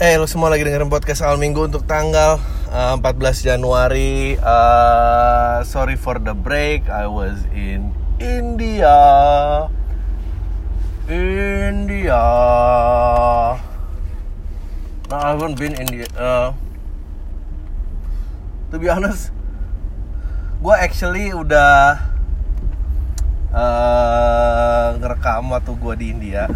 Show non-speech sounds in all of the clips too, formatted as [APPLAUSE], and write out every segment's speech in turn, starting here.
Eh, lu semua lagi dengerin podcast awal minggu untuk tanggal uh, 14 Januari. Uh, sorry for the break, I was in India. India. No, I haven't been India. Uh, to be honest, gue actually udah uh, ngerekam waktu gue di India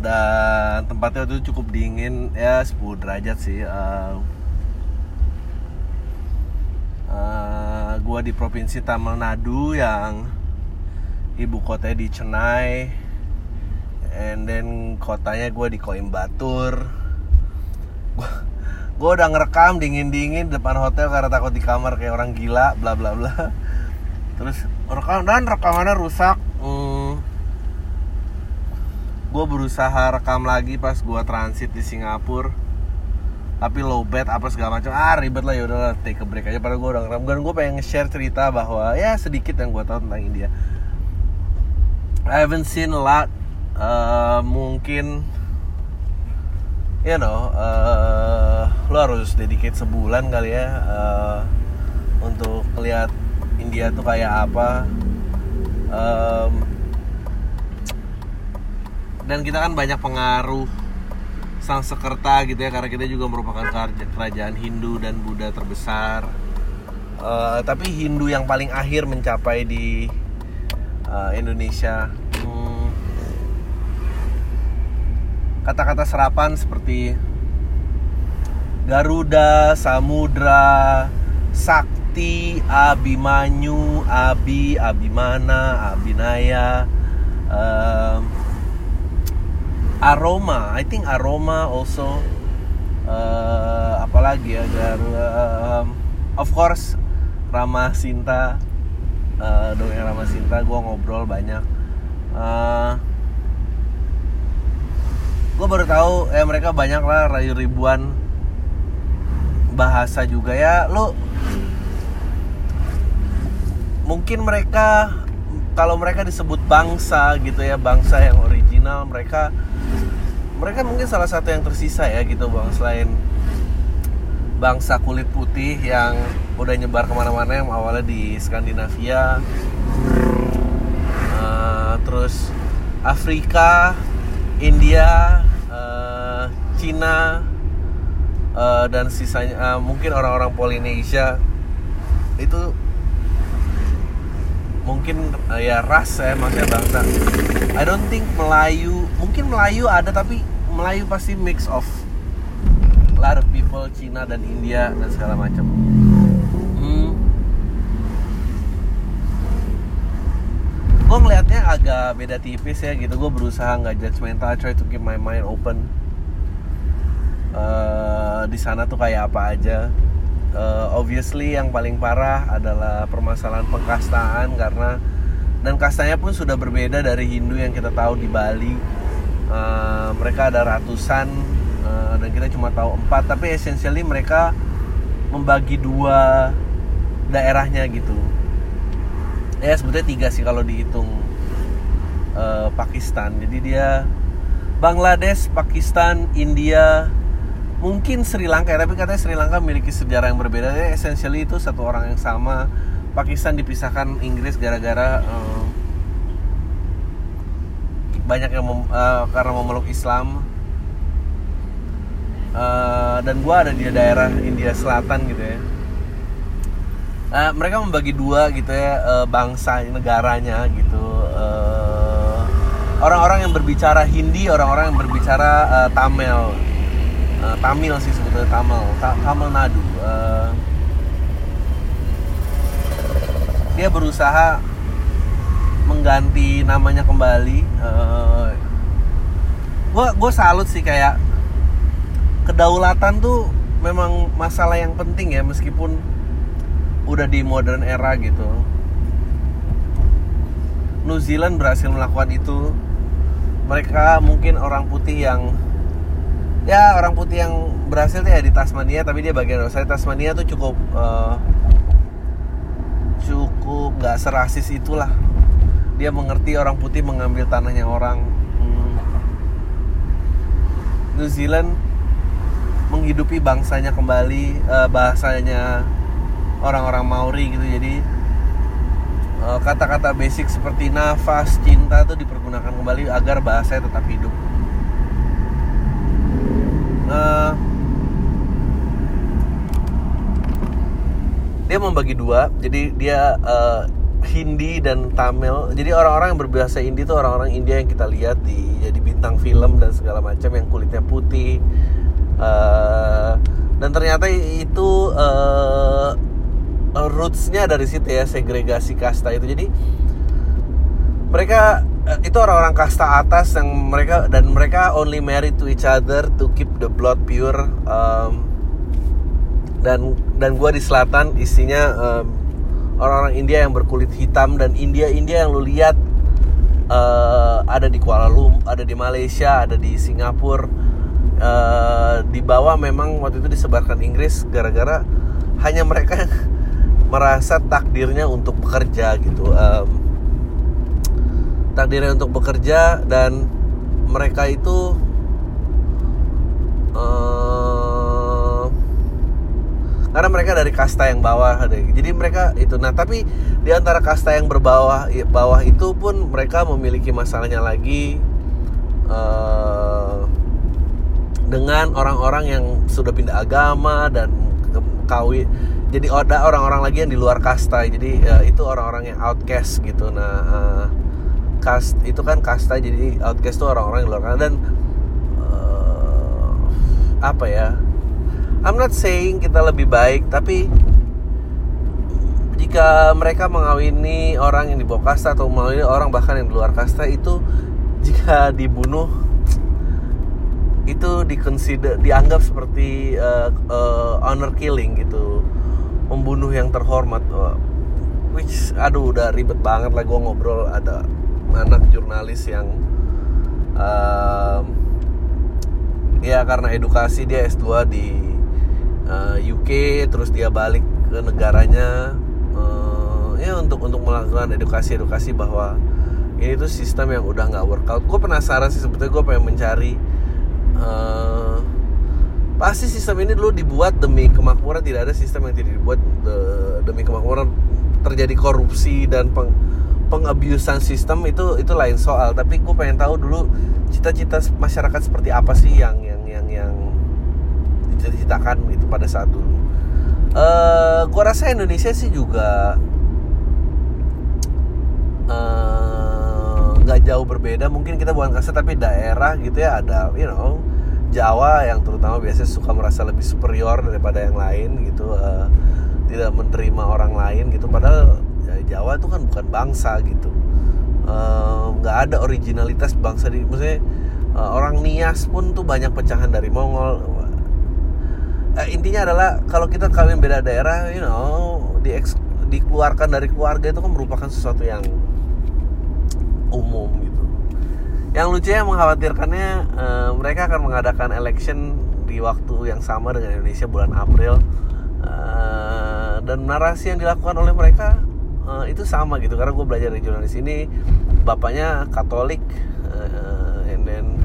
dan tempatnya itu cukup dingin. Ya 10 derajat sih uh, uh, gua di provinsi Tamil Nadu yang ibu kotanya di Chennai. And then kotanya gue di Coimbatore gua, gua udah ngerekam dingin-dingin depan hotel karena takut di kamar kayak orang gila bla bla bla. Terus rekam dan rekamannya rusak. Hmm, gue berusaha rekam lagi pas gue transit di Singapura. Tapi low bed apa segala macam. Ah ribet lah ya udah take a break aja. Padahal gue udah ngerekam gue pengen share cerita bahwa ya sedikit yang gue tahu tentang India. I haven't seen a lot. Uh, mungkin you know uh, lo harus dedicate sebulan kali ya uh, untuk lihat India tuh kayak apa. Um, dan kita kan banyak pengaruh sang sekerta gitu ya karena kita juga merupakan kerajaan Hindu dan Buddha terbesar uh, tapi Hindu yang paling akhir mencapai di uh, Indonesia hmm. kata-kata serapan seperti Garuda, Samudra, Sakti, Abimanyu, Abi, Abimana, Abinaya, um, aroma I think aroma also uh, apalagi ya dan uh, of course Rama Sinta uh, dongeng Rama Sinta gue ngobrol banyak. Uh, gue baru tahu ya mereka banyak lah ribuan bahasa juga ya. Lo mungkin mereka kalau mereka disebut bangsa gitu ya bangsa yang original mereka mereka mungkin salah satu yang tersisa ya gitu bang selain bangsa kulit putih yang udah nyebar ke mana-mana yang awalnya di Skandinavia uh, terus Afrika India uh, Cina uh, dan sisanya uh, mungkin orang-orang Polinesia. Itu mungkin uh, ya ras ya maksudnya bangsa I don't think Melayu mungkin Melayu ada tapi Melayu pasti mix of a lot of people Cina dan India dan segala macam. Hmm. gue ngelihatnya agak beda tipis ya gitu. Gue berusaha nggak judgmental I try to keep my mind open. Uh, di sana tuh kayak apa aja uh, obviously yang paling parah adalah permasalahan pengkastaan karena dan kastanya pun sudah berbeda dari Hindu yang kita tahu di Bali. Uh, mereka ada ratusan uh, dan kita cuma tahu empat tapi essentially mereka membagi dua daerahnya gitu. Ya sebetulnya tiga sih kalau dihitung uh, Pakistan. Jadi dia Bangladesh Pakistan India mungkin Sri Lanka tapi katanya Sri Lanka memiliki sejarah yang berbeda. Ya essentially itu satu orang yang sama. Pakistan dipisahkan Inggris gara-gara uh, banyak yang mem, uh, karena memeluk Islam. Uh, dan gue ada di daerah India Selatan gitu ya. Uh, mereka membagi dua gitu ya uh, bangsa negaranya gitu. Orang-orang uh, yang berbicara Hindi orang-orang yang berbicara uh, Tamil uh, Tamil sih sebetulnya Tamil. Ta Tamil Nadu. Uh, dia berusaha mengganti namanya kembali. Uh, gue gue salut sih kayak kedaulatan tuh memang masalah yang penting ya meskipun udah di modern era gitu. New Zealand berhasil melakukan itu. Mereka mungkin orang putih yang ya orang putih yang berhasil ya di Tasmania tapi dia bagian saya. Tasmania tuh cukup uh, cukup nggak serasis itulah. Dia mengerti orang putih mengambil tanahnya orang. Hmm. New Zealand menghidupi bangsanya kembali uh, bahasanya orang-orang Maori gitu. Jadi eh, kata-kata uh, basic seperti nafas cinta itu dipergunakan kembali agar bahasanya tetap hidup uh, dia membagi dua. Jadi dia uh, Hindi dan Tamil. Jadi orang-orang yang berbahasa Hindi itu orang-orang India yang kita lihat di jadi bintang film dan segala macam yang kulitnya putih. Uh, dan ternyata itu uh, rootsnya dari situ ya segregasi kasta itu. Jadi mereka itu orang-orang kasta atas yang mereka dan mereka only married to each other to keep the blood pure um, dan dan gue di selatan isinya um, orang-orang India yang berkulit hitam dan India India yang lu lihat uh, ada di Kuala Lumpur, ada di Malaysia, ada di Singapura. Uh, di bawah memang waktu itu disebarkan Inggris gara-gara hanya mereka [LAUGHS] merasa takdirnya untuk bekerja gitu. Um, takdirnya untuk bekerja dan mereka itu karena mereka dari kasta yang bawah jadi mereka itu nah tapi di antara kasta yang berbawah bawah itu pun mereka memiliki masalahnya lagi uh, dengan orang-orang yang sudah pindah agama dan kawin. Jadi ada orang-orang lagi yang di luar kasta. Jadi uh, itu orang-orang yang outcast gitu. Nah uh, kast itu kan kasta jadi outcast itu orang-orang yang luar kasta dan uh, apa ya I'm not saying kita lebih baik, tapi jika mereka mengawini orang yang di bawah kasta atau mengawini orang bahkan yang di luar kasta itu jika dibunuh itu dikonsider dianggap seperti uh, uh, honor killing gitu membunuh yang terhormat uh, which aduh udah ribet banget lah gue ngobrol ada anak jurnalis yang uh, ya karena edukasi dia S2 di uh, eh, UK terus dia balik ke negaranya uh, ya untuk untuk melakukan edukasi edukasi bahwa ini tuh sistem yang udah nggak workout. Gue penasaran sih sebetulnya gue pengen mencari uh, pasti sistem ini dulu dibuat demi kemakmuran. Tidak ada sistem yang tidak dibuat de, demi kemakmuran. Terjadi korupsi dan peng, pengabusan sistem itu itu lain soal tapi gue pengen tahu dulu cita-cita masyarakat seperti apa sih yang yang yang yang diceritakan gitu pada saat dulu. Uh, gua rasa Indonesia sih juga eh, nggak uh, jauh berbeda. Mungkin kita bukan kasar tapi daerah gitu ya ada, you know, Jawa yang terutama biasanya suka merasa lebih superior daripada yang lain gitu. Uh, tidak menerima orang lain gitu. Padahal ya, Jawa itu kan bukan bangsa gitu. nggak uh, ada originalitas bangsa di, maksudnya uh, orang Nias pun tuh banyak pecahan dari Mongol. Uh, intinya adalah kalau kita kawin beda daerah you know di dikeluarkan dari keluarga itu kan merupakan sesuatu yang umum gitu. Yang lucu yang mengkhawatirkannya uh, mereka akan mengadakan election di waktu yang sama dengan Indonesia bulan April. Uh, dan narasi yang dilakukan oleh mereka uh, itu sama gitu karena gue belajar di jurnalis ini bapaknya Katolik uh, and then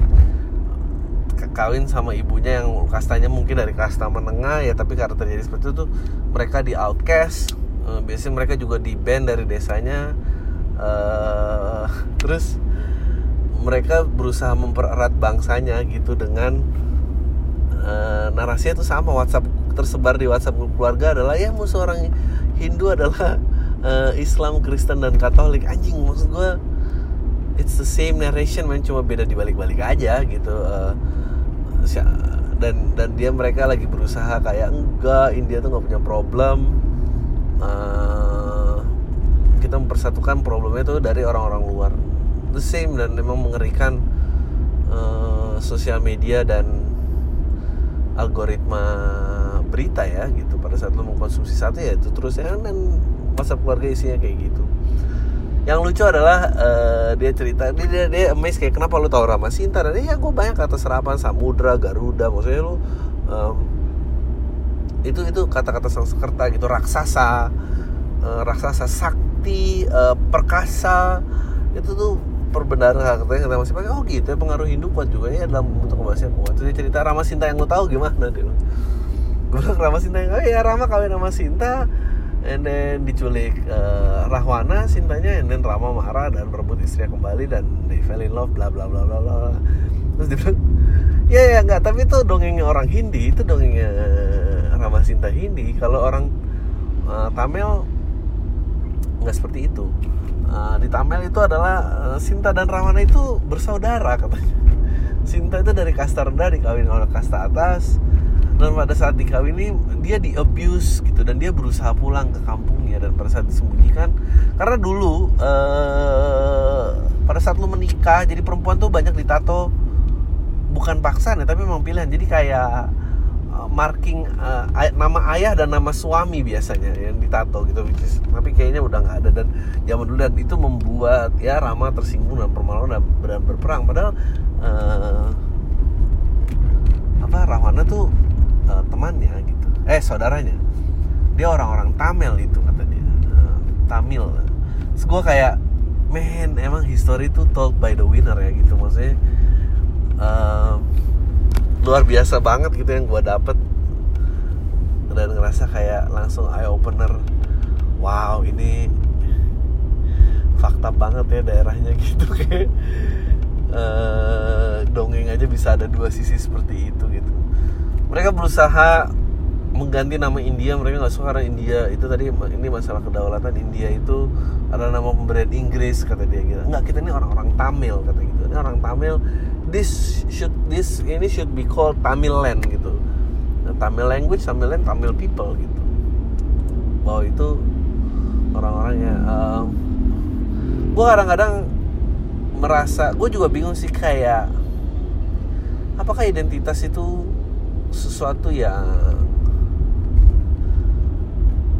kawin sama ibunya yang kastanya mungkin dari kasta menengah ya tapi karena terjadi seperti itu tuh mereka di outcast. Uh, biasanya mereka juga di band dari desanya. Uh, terus mereka berusaha mempererat bangsanya gitu dengan uh, narasinya itu sama. WhatsApp tersebar di WhatsApp keluarga adalah ya musuh orang Hindu adalah uh, Islam, Kristen dan Katolik. Anjing maksud gue it's the same narration man. Cuma beda dibalik-balik aja gitu. Uh, dan dan dia mereka lagi berusaha kayak enggak India tuh nggak punya problem. Uh, kita mempersatukan problemnya tuh dari orang-orang luar. The same dan memang mengerikan uh, sosial media dan algoritma berita ya gitu. Pada saat lo mengkonsumsi satu ya itu terus ya dan masa keluarga isinya kayak gitu. Yang lucu adalah uh, dia cerita dia dia, dia amazed kayak kenapa lu tahu Rama Sinta? Dan ya gue banyak kata serapan Samudra Garuda maksudnya lu um, itu itu kata-kata Sanskerta gitu raksasa uh, raksasa sakti uh, perkasa itu tuh perbendaharaan karakternya kata masih pakai oh gitu ya pengaruh Hindu kuat juga ya dalam bentuk bahasa kuat. Dia cerita Rama Sinta yang lo tahu gimana? Dia gue bilang Rama Sinta yang oh ya Rama kawin sama Sinta and then diculik uh, Rahwana Sintanya and then Rama marah dan merebut istrinya kembali dan they fell in love bla bla bla bla bla. Terus dia bilang ya ya nggak tapi itu dongengnya orang Hindi itu dongengnya Rama Sinta Hindi. Kalau orang uh, Tamil nggak seperti itu. Uh, di Tamil itu adalah uh, Sinta dan Rahwana itu bersaudara katanya. Sinta itu dari kasta rendah dikawin oleh kasta atas dan pada saat dikawini dia di abuse gitu dan dia berusaha pulang ke kampungnya dan pada saat disembunyikan. Karena dulu uh, pada saat lu menikah jadi perempuan tuh banyak ditato. Bukan paksaan ya tapi memang pilihan. Jadi kayak uh, marking uh, ay nama ayah dan nama suami biasanya yang ditato gitu is, tapi kayaknya udah nggak ada. Dan zaman dulu dan itu membuat ya Rama tersinggung dan permaluan dan, dan berperang. Padahal uh, apa Rahwana tuh uh, temannya gitu. Eh saudaranya. Dia orang-orang Tamil itu kata dia. Uh, Tamil. Terus gue kayak man emang history itu told by the winner ya gitu. Maksudnya uh, luar biasa banget gitu yang gue dapet. Dan ngerasa kayak langsung eye opener wow ini fakta banget ya daerahnya [LAUGHS] gitu kayak. Uh, dongeng aja bisa ada dua sisi seperti itu gitu mereka berusaha mengganti nama India mereka nggak suka karena India. Itu tadi ini masalah kedaulatan India itu adalah nama pemberian Inggris kata dia gitu. Nggak kita ini orang-orang Tamil kata gitu. Ini orang Tamil. This should this ini should be called Tamil land gitu. Tamil language Tamil land Tamil people gitu. Bahwa itu orang-orangnya um, gue kadang-kadang merasa gue juga bingung sih kayak apakah identitas itu sesuatu yang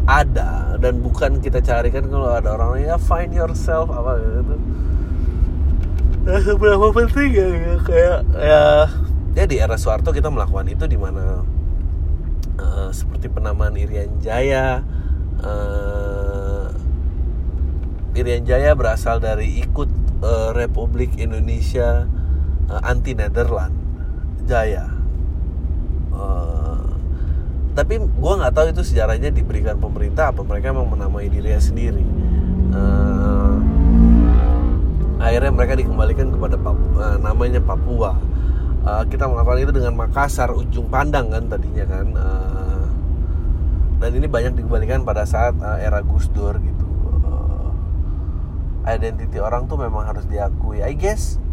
ada dan bukan kita carikan kalau ada orang ya find yourself apa gitu. Nah, seberapa penting ya, ya kayak ya. Ya era Soeharto kita melakukan itu di mana uh, seperti penamaan Irian Jaya uh, Irian Jaya berasal dari ikut uh, Republik Indonesia uh, anti Netherland Jaya tapi gue nggak tahu itu sejarahnya diberikan pemerintah apa mereka memang menamai dirinya sendiri. Uh, akhirnya mereka dikembalikan kepada Papua, uh, namanya Papua. Uh, kita melakukan itu dengan Makassar ujung pandang kan tadinya kan. Uh, dan ini banyak dikembalikan pada saat uh, era Gus Dur gitu. Uh, identity orang tuh memang harus diakui. I guess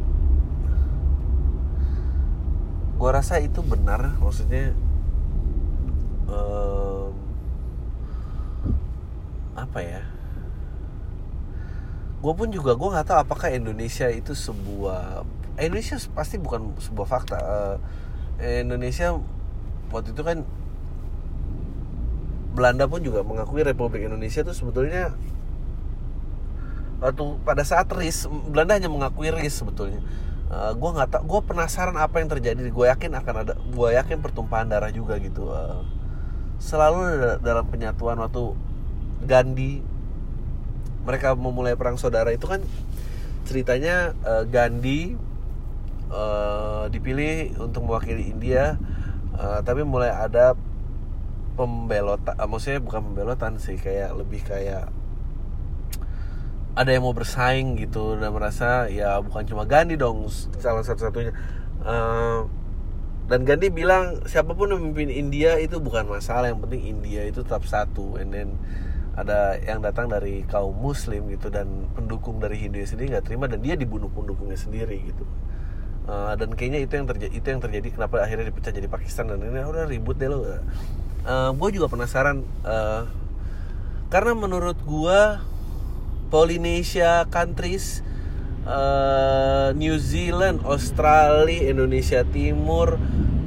gue rasa itu benar. Maksudnya um, apa ya? Gue pun juga gue nggak tahu apakah Indonesia itu sebuah Indonesia pasti bukan sebuah fakta. Uh, Indonesia waktu itu kan Belanda pun juga mengakui Republik Indonesia itu sebetulnya waktu pada saat RIS Belanda hanya mengakui RIS sebetulnya. Uh, gue nggak tahu gue penasaran apa yang terjadi. Gue yakin akan ada gue yakin pertumpahan darah juga gitu. Uh, selalu dalam penyatuan waktu Gandhi mereka memulai perang saudara itu kan ceritanya uh, Gandhi uh, dipilih untuk mewakili India uh, tapi mulai ada pembelotan uh, maksudnya bukan pembelotan sih kayak lebih kayak ada yang mau bersaing gitu dan merasa ya bukan cuma Gandhi dong salah satu-satunya. Uh, dan Gandhi bilang siapa pun yang memimpin India itu bukan masalah yang penting India itu tetap satu. And then ada yang datang dari kaum Muslim gitu dan pendukung dari Hindu sendiri nggak terima dan dia dibunuh pendukungnya sendiri gitu. Uh, dan kayaknya itu yang terjadi itu yang terjadi kenapa akhirnya dipecah jadi Pakistan dan ini udah ribut deh lo. Uh, gue juga penasaran uh, karena menurut gue Polynesia countries uh, New Zealand, Australia, Indonesia Timur,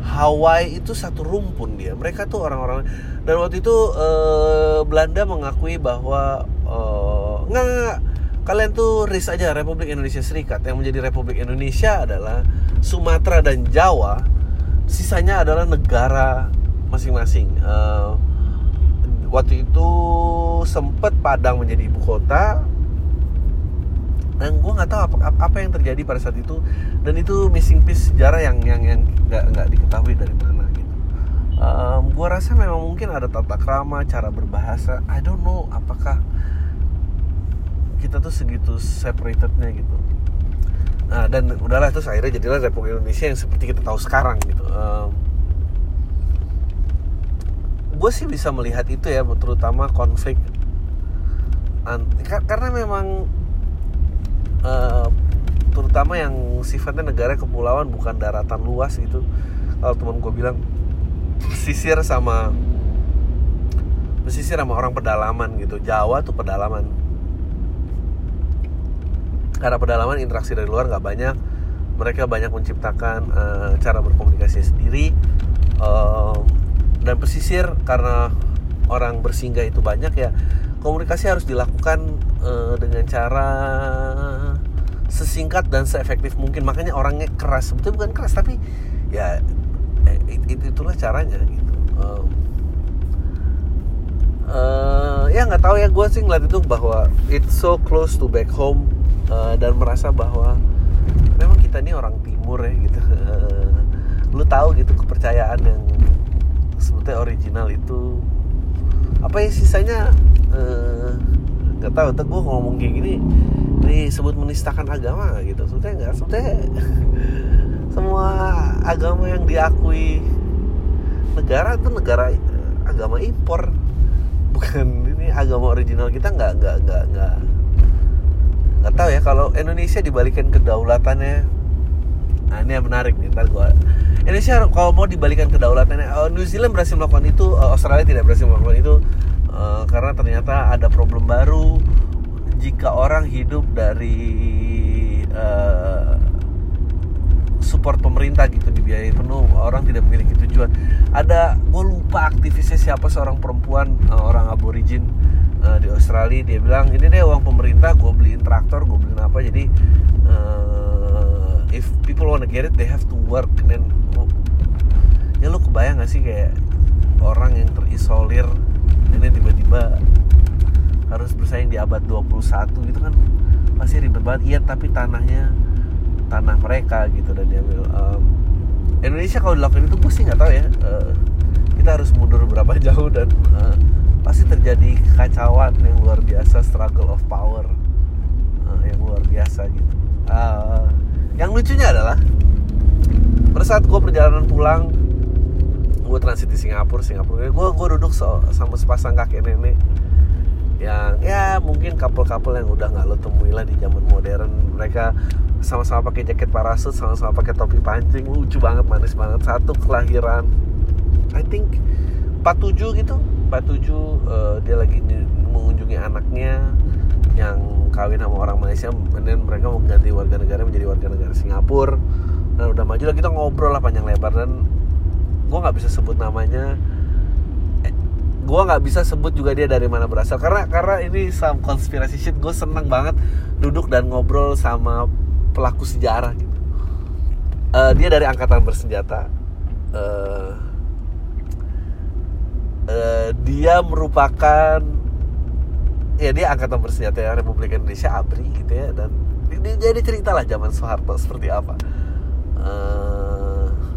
Hawaii itu satu rumpun dia. Mereka tuh orang-orang dan waktu itu uh, Belanda mengakui bahwa uh, enggak kalian tuh ris aja Republik Indonesia Serikat. Yang menjadi Republik Indonesia adalah Sumatera dan Jawa. Sisanya adalah negara masing-masing. Uh, waktu itu sempat Padang menjadi ibu kota dan gue nggak tahu apa, apa yang terjadi pada saat itu. Dan itu missing piece sejarah yang yang yang nggak nggak diketahui dari mana gitu. Um, gue rasa memang mungkin ada tata krama cara berbahasa. I don't know apakah kita tuh segitu separatednya gitu. Nah dan udahlah terus akhirnya jadilah Republik Indonesia yang seperti kita tahu sekarang gitu. Um, gue sih bisa melihat itu ya terutama konflik karena memang uh, terutama yang sifatnya negara kepulauan bukan daratan luas gitu. Kalau teman gue bilang pesisir sama pesisir sama orang pedalaman gitu. Jawa tuh pedalaman. Karena pedalaman interaksi dari luar nggak banyak mereka banyak menciptakan uh, cara berkomunikasi sendiri. Uh, dan pesisir karena orang bersinggah itu banyak ya komunikasi harus dilakukan uh, dengan cara sesingkat dan seefektif mungkin. Makanya orangnya keras. Sebetulnya bukan keras tapi ya it, it, itulah caranya gitu. Um, uh, ya nggak tahu ya. Gue sih ngeliat itu bahwa it's so close to back home uh, dan merasa bahwa memang kita ini orang timur ya gitu. Uh, lu tahu gitu kepercayaan yang sebetulnya original itu. Apa ya sisanya nggak tahu tapi gue ngomong kayak gini disebut menistakan agama gitu? Sebetulnya nggak sebetulnya [LAUGHS] semua agama yang diakui negara itu negara agama impor. Bukan [LAUGHS] ini agama original kita nggak nggak nggak nggak nggak tahu ya kalau Indonesia dibalikan kedaulatannya. Nah ini yang menarik nih ntar gue Indonesia kalau mau dibalikan kedaulatannya uh, New Zealand berhasil melakukan itu uh, Australia tidak berhasil melakukan itu uh, karena ternyata ada problem baru. Jika orang hidup dari uh, support pemerintah gitu dibiayai penuh orang tidak memiliki tujuan. Ada gue lupa aktivisnya siapa seorang perempuan uh, orang aborigin uh, di Australia. Dia bilang ini deh uang pemerintah gue beliin traktor gue beliin apa. Jadi uh, if people wanna get it they have to work. Dan ya lu kebayang gak sih kayak orang yang terisolir ini tiba-tiba harus bersaing di abad 21 gitu kan pasti ribet banget. Iya tapi tanahnya tanah mereka gitu dan diambil um, Indonesia kalau dilakukan itu sih nggak tahu ya uh, kita harus mundur berapa [LAUGHS] jauh dan uh, pasti terjadi kekacauan yang luar biasa struggle of power uh, yang luar biasa gitu. Uh, yang lucunya adalah pada saat gue perjalanan pulang gue transit di Singapura Singapura. Gue gue duduk so, sama sepasang kakek nenek yang ya mungkin couple-couple yang udah nggak lo temui lah di zaman modern. Mereka sama-sama pakai jaket parasut sama-sama pakai topi pancing. Lucu banget manis banget. Satu kelahiran I think 47 gitu. 47 uh, dia lagi mengunjungi anaknya yang kawin sama orang Malaysia. Dan mereka mau ganti warga negara menjadi warga negara Singapura. Dan udah maju lah kita ngobrol lah panjang lebar. Dan gue nggak bisa sebut namanya eh, gue nggak bisa sebut juga dia dari mana berasal. Karena karena ini some konspirasi shit gue seneng banget duduk dan ngobrol sama pelaku sejarah gitu. Uh, dia dari angkatan bersenjata. Uh, uh, dia merupakan ya dia angkatan bersenjata ya Republik Indonesia ABRI gitu ya dan dia jadi cerita lah zaman Soeharto seperti apa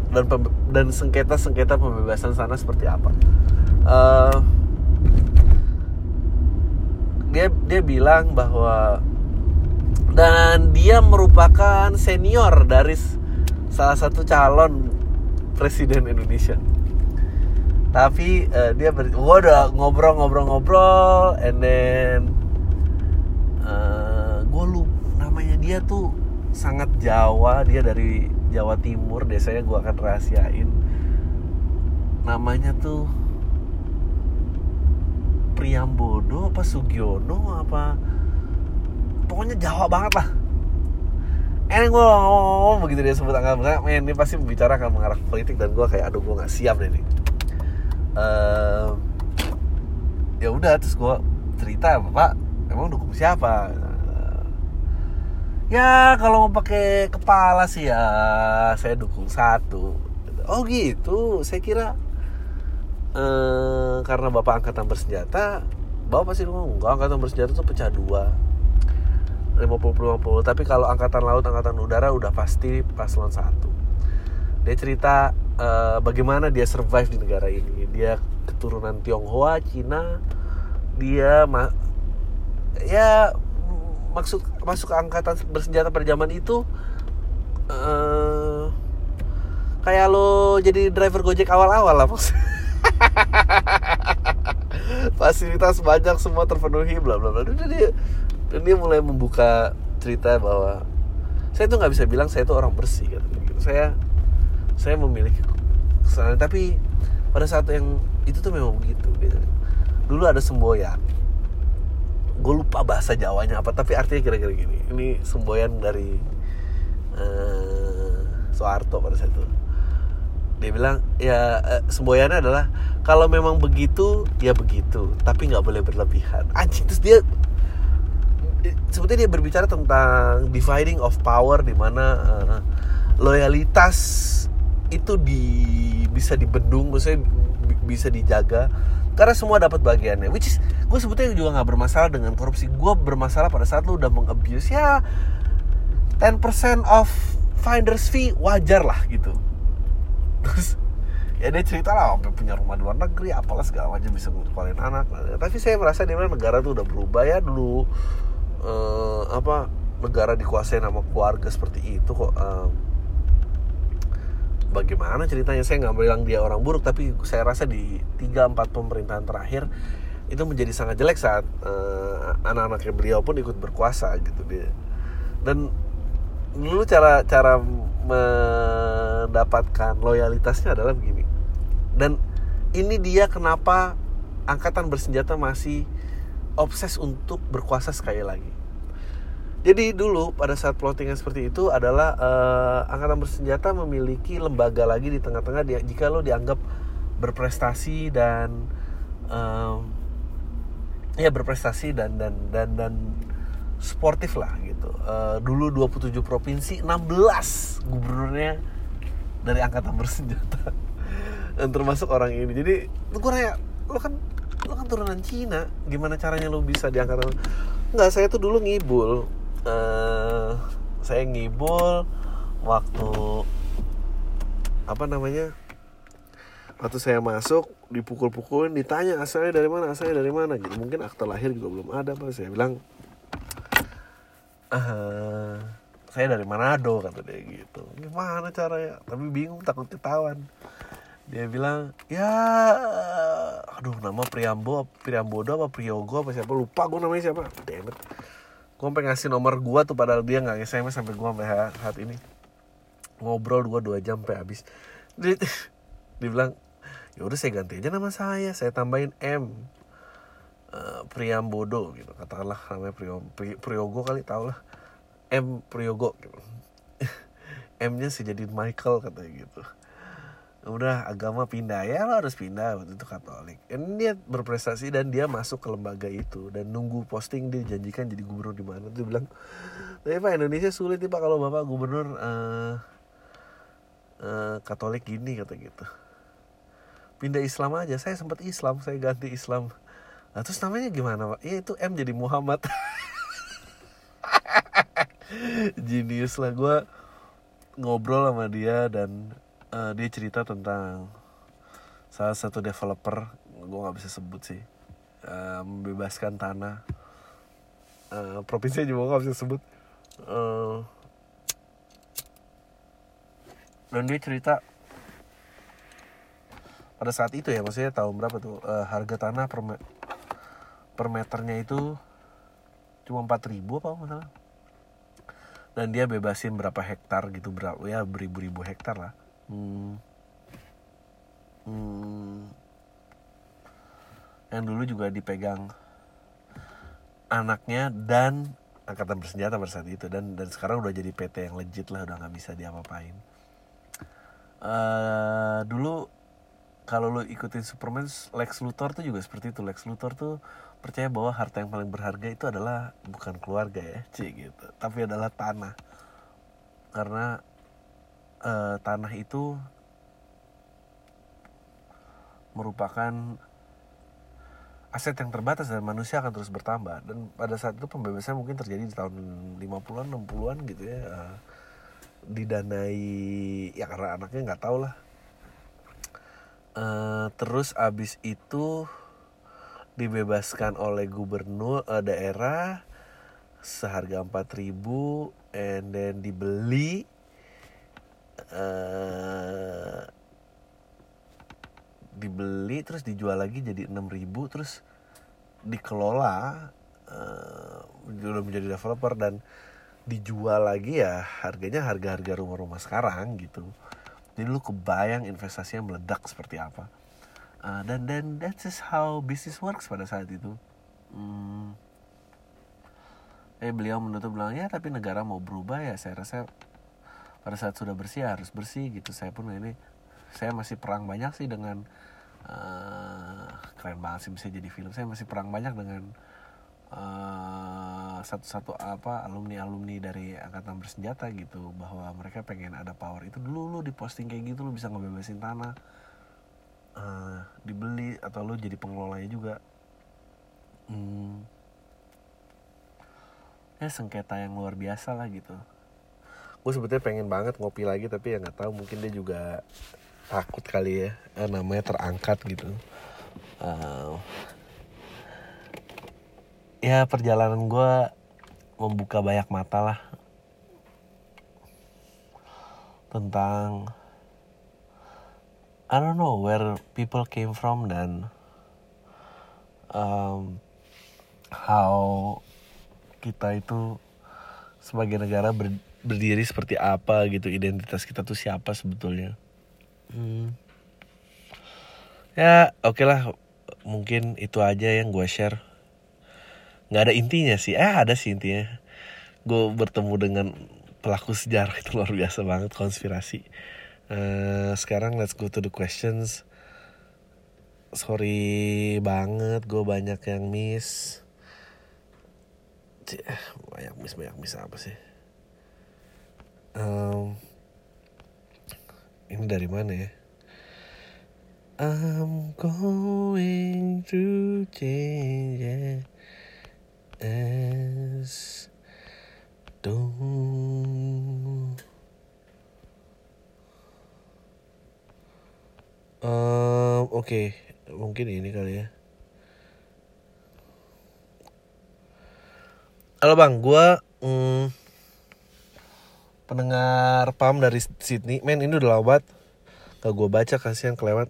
dan dan sengketa sengketa pembebasan sana seperti apa. Uh, dia dia bilang bahwa dan dia merupakan senior dari salah satu calon presiden Indonesia. Tapi uh, dia ber, gua udah ngobrol-ngobrol-ngobrol and then uh, gue lu namanya dia tuh sangat Jawa dia dari Jawa Timur desanya gue akan rahasiain. Namanya tuh Priambodo apa Sugiono apa pokoknya Jawa banget lah. Eh gue ngomong begitu dia sebut angka men ini pasti bicara akan mengarah politik dan gue kayak aduh gue nggak siap deh nih. Uh, ya udah terus gue cerita bapak emang dukung siapa ya kalau mau pakai kepala sih ya saya dukung satu. Oh gitu. Saya kira eh, karena bapak angkatan bersenjata bapak pasti ngomong enggak angkatan bersenjata itu pecah dua. 50-50 tapi kalau angkatan laut angkatan udara udah pasti paslon satu. Dia cerita uh, bagaimana dia survive di negara ini. Dia keturunan Tionghoa Cina. Dia ya masuk ke angkatan bersenjata pada zaman itu uh, kayak lo jadi driver gojek awal-awal lah maksudnya [LAUGHS] fasilitas banyak semua terpenuhi bla bla bla dan dia mulai membuka cerita bahwa saya tuh nggak bisa bilang saya tuh orang bersih gitu. saya saya memiliki kesalahan tapi pada saat yang itu tuh memang begitu gitu. dulu ada semboyan gue lupa bahasa Jawanya apa tapi artinya kira-kira gini. Ini semboyan dari uh, Soeharto pada saat itu. Dia bilang ya uh, semboyannya adalah kalau memang begitu ya begitu tapi nggak boleh berlebihan. Anjing terus dia sebetulnya dia berbicara tentang dividing of power di mana uh, loyalitas itu di bisa dibendung maksudnya bisa dijaga karena semua dapat bagiannya. Which is gue sebetulnya juga nggak bermasalah dengan korupsi. Gue bermasalah pada saat lu udah mengabuse ya 10% of finders fee wajar lah gitu. Terus ya dia cerita lah sampai punya rumah di luar negeri apalah segala macam bisa ngeluarin anak tapi saya merasa di mana negara tuh udah berubah ya dulu uh, apa negara dikuasai nama keluarga seperti itu kok uh, bagaimana ceritanya? Saya nggak bilang dia orang buruk tapi saya rasa di 3-4 pemerintahan terakhir itu menjadi sangat jelek saat uh, anak-anaknya beliau pun ikut berkuasa gitu dia. Dan dulu cara cara mendapatkan loyalitasnya adalah begini. Dan ini dia kenapa angkatan bersenjata masih obses untuk berkuasa sekali lagi jadi dulu pada saat plottingan seperti itu adalah uh, angkatan bersenjata memiliki lembaga lagi di tengah-tengah dia jika lo dianggap berprestasi dan um, ya berprestasi dan dan dan dan sportif lah gitu. Uh, dulu 27 provinsi, 16 gubernurnya dari angkatan bersenjata. [LAUGHS] Dan termasuk orang ini. Jadi gue nanya, lu kan lu kan turunan Cina, gimana caranya lu bisa diangkat? Enggak, saya tuh dulu ngibul. Uh, saya ngibul waktu apa namanya? Waktu saya masuk dipukul-pukulin, ditanya asalnya dari mana, asalnya dari mana gitu. Mungkin akte lahir juga belum ada, Pak. Saya bilang uh, saya dari Manado kata dia gitu gimana caranya tapi bingung takut ketahuan dia bilang ya aduh nama Priambo Priambodo apa Priyogo apa siapa lupa gue namanya siapa demet gue sampai ngasih nomor gue tuh padahal dia nggak SMS sampai gue sampai saat ini. Ngobrol dua dua jam sampai habis. Dia, [LAUGHS] dia bilang ya udah saya ganti aja nama saya saya tambahin M. Uh, Priambodo gitu katakanlah namanya Priyo, Priyogo kali tau lah M Priyogo gitu. [LAUGHS] M-nya sih jadi Michael katanya gitu udah agama pindah. Ya lo harus pindah waktu itu Katolik. Ini dia berprestasi dan dia masuk ke lembaga itu. Dan nunggu posting dia janjikan jadi gubernur di mana. Tuh bilang tapi pak Indonesia sulit nih pak kalau bapak gubernur uh, uh, Katolik gini kata gitu. Pindah Islam aja. Saya sempat Islam saya ganti Islam. Nah, terus namanya gimana pak? Ya itu M jadi Muhammad. [LAUGHS] Genius lah. Gue ngobrol sama dia dan uh, dia cerita tentang salah satu developer gue nggak bisa sebut sih uh, membebaskan tanah. Uh, provinsi juga nggak bisa sebut. Uh, dan dia cerita pada saat itu ya maksudnya tahun berapa tuh uh, harga tanah per per meternya itu cuma 4000 apa masalah dan dia bebasin berapa hektar gitu berapa ya beribu-ribu hektar lah hmm. Hmm. yang dulu juga dipegang anaknya dan angkatan bersenjata pada saat itu. Dan dan sekarang udah jadi PT yang legit lah udah nggak bisa diapa-apain. Uh, dulu kalau lo ikutin Superman Lex Luthor tuh juga seperti itu. Lex Luthor tuh percaya bahwa harta yang paling berharga itu adalah bukan keluarga ya cik gitu. Tapi adalah tanah. Karena uh, tanah itu merupakan aset yang terbatas dan manusia akan terus bertambah. Dan pada saat itu pembebasan mungkin terjadi di tahun 50-an 60-an gitu ya. Uh, didanai ya karena anaknya nggak tahu lah. Uh, terus abis itu dibebaskan oleh gubernur uh, daerah seharga 4000 and then dibeli uh, dibeli terus dijual lagi jadi 6000 terus dikelola uh, menjadi developer dan dijual lagi ya harganya harga-harga rumah-rumah sekarang gitu. Jadi lu kebayang investasinya meledak seperti apa. Uh, dan dan that's just how business works pada saat itu. Hmm. eh beliau menutup bilang ya tapi negara mau berubah ya. Saya rasa pada saat sudah bersih harus bersih gitu. Saya pun ini saya masih perang banyak sih dengan uh, keren banget sih bisa jadi film. Saya masih perang banyak dengan uh, satu-satu apa alumni alumni dari angkatan bersenjata gitu bahwa mereka pengen ada power itu. Dulu lu diposting kayak gitu lu bisa ngebebasin tanah uh, dibeli atau lu jadi pengelolanya juga. Hmm, ya sengketa yang luar biasa lah gitu gue sebetulnya pengen banget ngopi lagi tapi ya nggak tahu mungkin dia juga takut kali ya eh, namanya terangkat gitu. Uh, ya perjalanan gue membuka banyak mata lah tentang I don't know where people came from dan um, how kita itu sebagai negara ber, berdiri seperti apa gitu identitas kita tuh siapa sebetulnya. Hmm. ya oke okay lah. Mungkin itu aja yang gue share. Nggak ada intinya sih. Eh ada sih intinya. Gue bertemu dengan pelaku sejarah itu luar biasa banget konspirasi. Uh, sekarang let's go to the questions. Sorry banget gue banyak yang miss. Banyak miss banyak miss apa sih ini dari mana ya? I'm going through change as don't. Um, oke okay. mungkin ini kali ya. Halo bang gue mm, pendengar pam dari Sydney. Men ini udah lewat gak gue baca kasihan kelewat.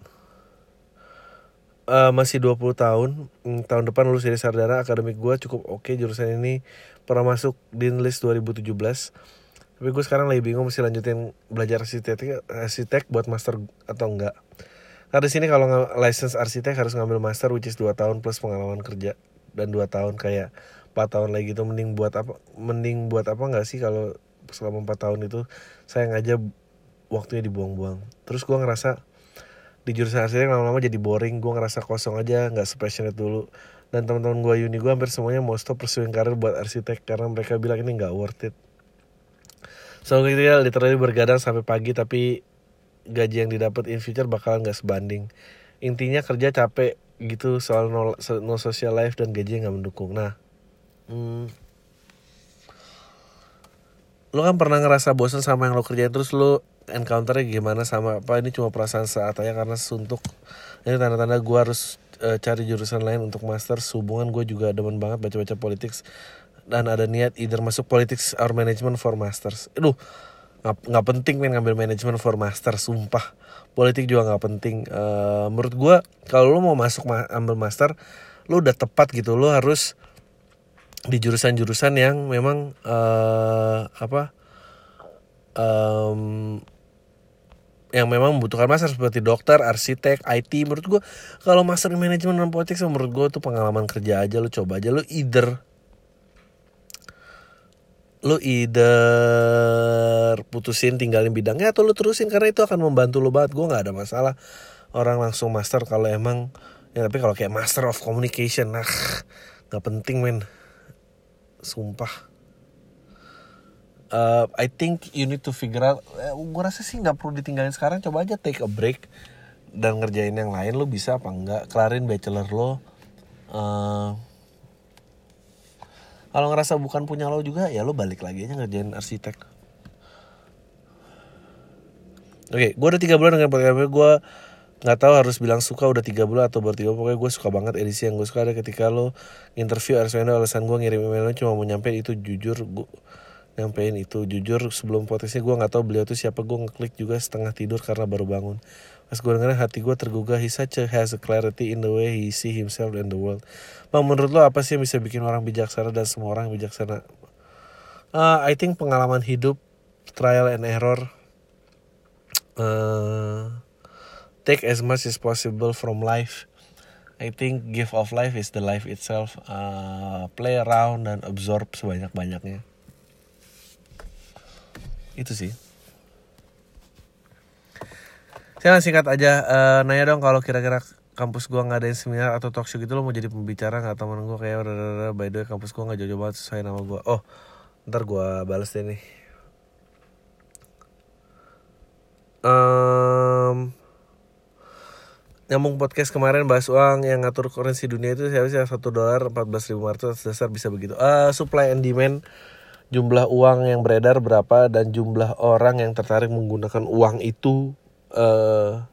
Uh, masih 20 tahun hmm, tahun depan lulus dari sarjana akademik gue cukup oke okay. jurusan ini. Pernah masuk di list 2017 tapi gue sekarang lagi bingung mesti lanjutin belajar arsitek arsitek buat master atau enggak karena di sini kalau license arsitek harus ngambil master which is 2 tahun plus pengalaman kerja dan 2 tahun kayak 4 tahun lagi itu mending buat apa mending buat apa enggak sih kalau selama empat tahun itu saya aja waktunya dibuang-buang. Terus gue ngerasa di jurusan arsitek lama-lama jadi boring gue ngerasa kosong aja nggak sepassionate dulu. Dan teman-teman gue uni gue hampir semuanya mau stop pursuing karir buat arsitek karena mereka bilang ini nggak worth it. So gitu ya literally bergadang sampai pagi tapi gaji yang didapat in future bakalan nggak sebanding. Intinya kerja capek gitu soal no, no social life dan gaji yang nggak mendukung. Nah hmm, lo kan pernah ngerasa bosan sama yang lo kerjain terus lo encounternya gimana sama apa ini cuma perasaan saat aja karena suntuk. Ini tanda-tanda gue harus uh, cari jurusan lain untuk master hubungan gue juga demen banget baca-baca politik dan ada niat either masuk politics or management for masters. Aduh nggak penting men ngambil management for master sumpah. Politik juga nggak penting. Uh, menurut gue kalau lo mau masuk ma ambil master lo udah tepat gitu. Lo harus di jurusan-jurusan yang memang uh, apa um, yang memang membutuhkan master seperti dokter, arsitek, IT. Menurut gue kalau master manajemen dan politik menurut gue tuh pengalaman kerja aja lu coba aja lu either lu either putusin tinggalin bidangnya atau lu terusin karena itu akan membantu lu banget gue nggak ada masalah orang langsung master kalau emang ya tapi kalau kayak master of communication nah nggak penting men sumpah. Uh, I think you need to figure out eh, gue rasa sih nggak perlu ditinggalin sekarang. Coba aja take a break dan ngerjain yang lain. Lo bisa apa enggak? Kelarin bachelor lo. Uh, kalau ngerasa bukan punya lo juga ya lo balik lagi aja ngerjain arsitek. Oke okay, gue udah tiga bulan dengan podcast gue nggak tahu harus bilang suka udah tiga bulan atau baru tiga pokoknya gue suka banget edisi yang gue suka ada ketika lo interview Arswendo alasan gue ngirim email lo cuma mau nyampein itu jujur gue nyampein itu. Jujur sebelum podcastnya gue nggak tahu beliau tuh siapa gue ngeklik juga setengah tidur karena baru bangun. Pas gue dengerin hati gue tergugah. He such a has a clarity in the way he see himself and the world. Bang menurut lo apa sih yang bisa bikin orang bijaksana dan semua orang bijaksana? Uh, I think pengalaman hidup trial and error uh, take as much as possible from life. I think gift of life is the life itself. Uh, play around dan absorb sebanyak banyaknya itu sih. Saya singkat aja uh, nanya dong kalau kira-kira kampus gua nggak ada seminar atau talk show gitu lo mau jadi pembicara nggak? Temen gua kayak udah by the way kampus gua nggak jauh-jauh banget sesuai nama gua. Oh ntar gua balas deh nih. Um, nyambung podcast kemarin bahas uang yang ngatur currency dunia itu siapa sih? Satu dolar empat belas ribu ratus dasar bisa begitu. Uh, supply and demand jumlah uang yang beredar berapa dan jumlah orang yang tertarik menggunakan uang itu uh,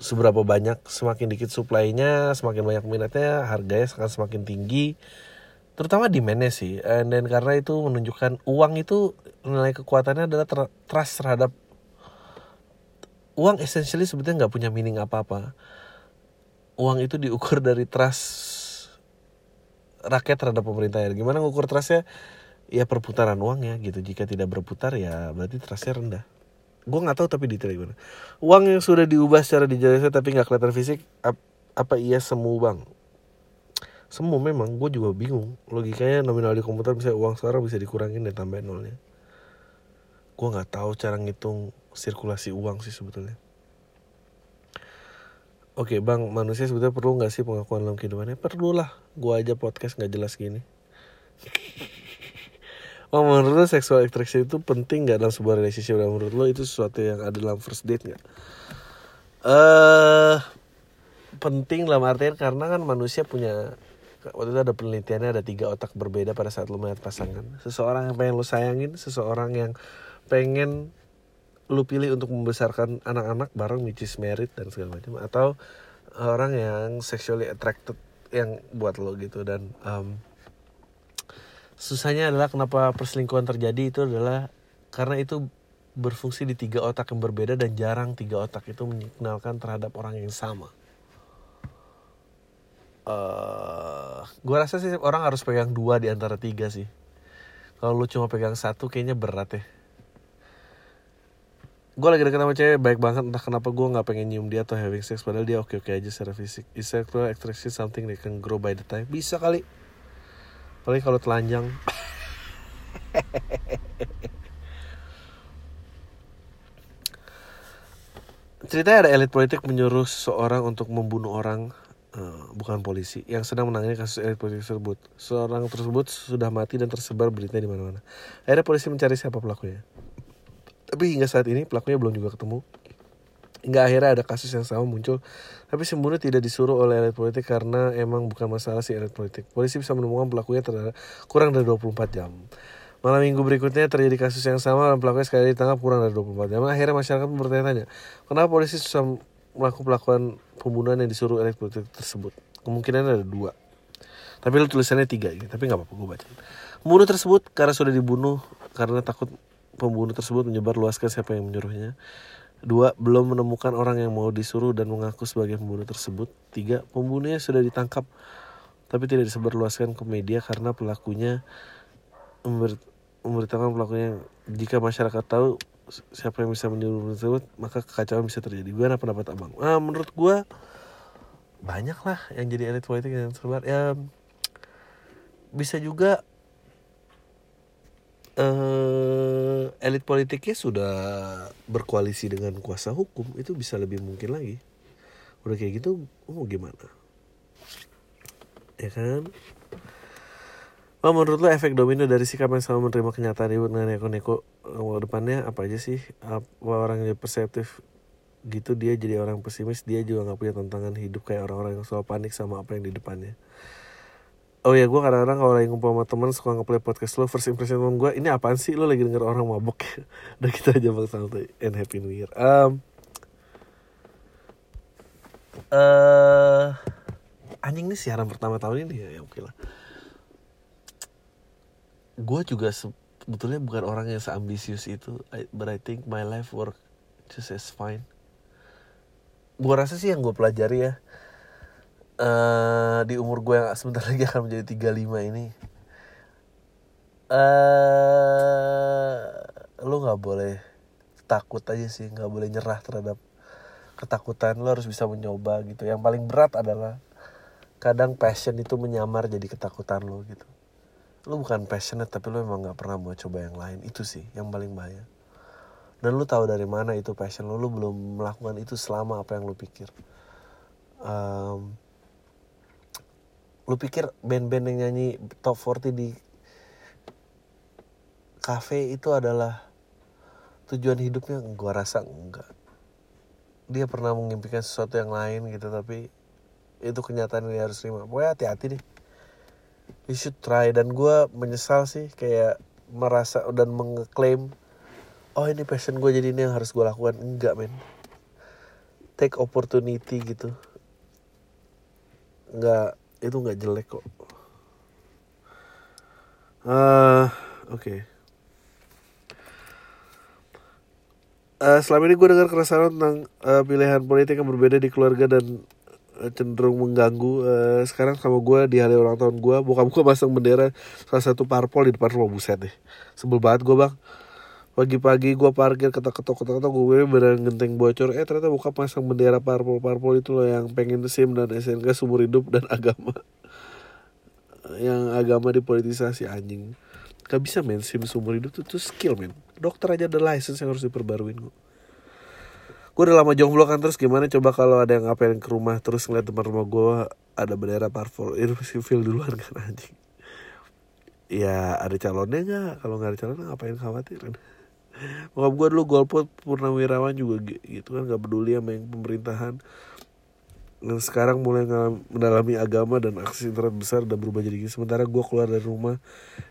seberapa banyak? Semakin dikit supply-nya semakin banyak minatnya harganya akan semakin tinggi. Terutama demandnya sih. Dan karena itu menunjukkan uang itu nilai kekuatannya adalah trust terhadap uang essentially sebetulnya nggak punya meaning apa-apa. Uang itu diukur dari trust rakyat terhadap pemerintah. Ya gimana ngukur trustnya? Ya perputaran uang ya gitu. Jika tidak berputar ya berarti trustnya rendah. Gue nggak tahu tapi detail gimana. Uang yang sudah diubah secara digital tapi nggak kelihatan fisik ap, apa iya semu bang? Semu memang gue juga bingung. Logikanya nominal di komputer bisa uang sekarang bisa dikurangin dan tambahin nolnya. Gue nggak tahu cara ngitung sirkulasi uang sih sebetulnya Oke bang, manusia sebetulnya perlu nggak sih pengakuan dalam kehidupannya? Perlu lah, gue aja podcast nggak jelas gini. [LAUGHS] Oh, menurut lo sexual attraction itu penting gak dalam sebuah relationship? Dan menurut lo itu sesuatu yang ada dalam first date gak? Eh uh, penting dalam artian karena kan manusia punya waktu itu ada penelitiannya ada tiga otak berbeda pada saat lo melihat pasangan. Seseorang yang pengen lo sayangin, seseorang yang pengen lo pilih untuk membesarkan anak-anak bareng which is married dan segala macam atau orang yang sexually attracted yang buat lo gitu dan um, susahnya adalah kenapa perselingkuhan terjadi itu adalah karena itu berfungsi di tiga otak yang berbeda dan jarang tiga otak itu mengenalkan terhadap orang yang sama. Uh, gue rasa sih orang harus pegang dua di antara tiga sih. Kalau lu cuma pegang satu kayaknya berat ya. Gue lagi deket sama cewek baik banget entah kenapa gue nggak pengen nyium dia atau having sex padahal dia oke oke aja secara fisik. Is sexual attraction something that can grow by the time? Bisa kali. Apalagi kalau telanjang. [LAUGHS] Ceritanya ada elit politik menyuruh seseorang untuk membunuh orang uh, bukan polisi yang sedang menangani kasus elit politik tersebut. Seorang tersebut sudah mati dan tersebar berita di mana-mana. Akhirnya polisi mencari siapa pelakunya tapi hingga saat ini pelakunya belum juga ketemu Hingga akhirnya ada kasus yang sama muncul. Tapi sembuhnya tidak disuruh oleh elit politik karena emang bukan masalah si elit politik. Polisi bisa menemukan pelakunya terhadap kurang dari 24 jam. Malam minggu berikutnya terjadi kasus yang sama dan pelakunya sekali ditangkap kurang dari 24 jam. Akhirnya masyarakat bertanya-tanya, kenapa polisi susah melakukan pelakuan pembunuhan yang disuruh elit politik tersebut? Kemungkinan ada dua. Tapi lu tulisannya tiga gitu. Tapi nggak apa-apa gue baca. Pembunuh tersebut karena sudah dibunuh karena takut pembunuh tersebut menyebar luaskan siapa yang menyuruhnya. Dua, belum menemukan orang yang mau disuruh dan mengaku sebagai pembunuh tersebut. Tiga, pembunuhnya sudah ditangkap tapi tidak disebarluaskan ke media karena pelakunya member, memberitakan pelakunya jika masyarakat tahu siapa yang bisa menyuruh tersebut maka kekacauan bisa terjadi. Gimana pendapat abang? Ah, menurut gue banyak lah yang jadi elit politik yang tersebar. Ya bisa juga uh, elit politiknya sudah berkoalisi dengan kuasa hukum itu bisa lebih mungkin lagi. Udah kayak gitu mau gimana? Ya kan? Oh, menurut lo efek domino dari sikap yang selalu menerima kenyataan ibu dengan neko-neko ke depannya apa aja sih? Apa orang yang perseptif gitu dia jadi orang pesimis dia juga nggak punya tantangan hidup kayak orang-orang yang selalu panik sama apa yang di depannya Oh ya gue kadang-kadang kalau lagi ngumpul sama temen suka ngeplay podcast lo First impression temen gue ini apaan sih? Lo lagi denger orang mabok [LAUGHS] Udah kita aja bang santai and happy new year. Um, uh, Anjing nih siaran pertama tahun ini ya, ya oke lah. Gue juga sebetulnya bukan orang yang seambisius itu But I think my life work just as fine. Gue rasa sih yang gue pelajari ya uh, di umur gue yang [LAUGHS] sebentar lagi akan menjadi 35 ini. Uh, lu nggak boleh takut aja sih nggak boleh nyerah terhadap ketakutan. Lo harus bisa mencoba gitu. Yang paling berat adalah kadang passion itu menyamar jadi ketakutan lo gitu. Lo bukan passionate tapi lo emang nggak pernah mau coba yang lain. Itu sih yang paling bahaya. Dan lo tahu dari mana itu passion lo lo belum melakukan itu selama apa yang lo pikir. Um, lu pikir band-band yang nyanyi top 40 di cafe itu adalah tujuan hidupnya? Gua rasa enggak. Dia pernah mengimpikan sesuatu yang lain gitu tapi itu kenyataan yang harus terima. Pokoknya hati-hati deh. You should try. Dan gue menyesal sih kayak merasa dan mengeklaim oh ini passion gue jadi ini yang harus gue lakukan. Enggak men. Take opportunity gitu. Enggak itu nggak jelek kok. Uh, oke. Okay. uh, selama ini gue dengar keresahan tentang uh, pilihan politik yang berbeda di keluarga dan cenderung mengganggu. Uh, sekarang sama gue di hari ulang tahun gue buka buka pasang bendera salah satu parpol di depan rumah buset deh sebel banget gue bang pagi-pagi gue parkir ketok-ketok ketok-ketok gue beneran genteng bocor. Eh ternyata buka pasang bendera parpol parpol itu loh yang pengen sim dan SNK seumur hidup dan [LAUGHS] agama. Yang agama dipolitisasi anjing. Gak bisa main sim seumur hidup itu tuh skill men. Dokter aja ada license yang harus diperbaruin kok. Gue udah lama jomblo kan terus gimana coba kalau ada yang ngapain ke rumah terus ngeliat teman rumah gue ada bendera parpol [LAUGHS] itu feel duluan kan anjing. Ya ada calonnya nggak? Kalau nggak ada calon ngapain khawatirin Bokap gue dulu golput Purnawirawan juga gitu kan gak peduli sama yang pemerintahan. Dan sekarang mulai mendalami agama dan aksi internet besar dan berubah jadi gini. Sementara gue keluar dari rumah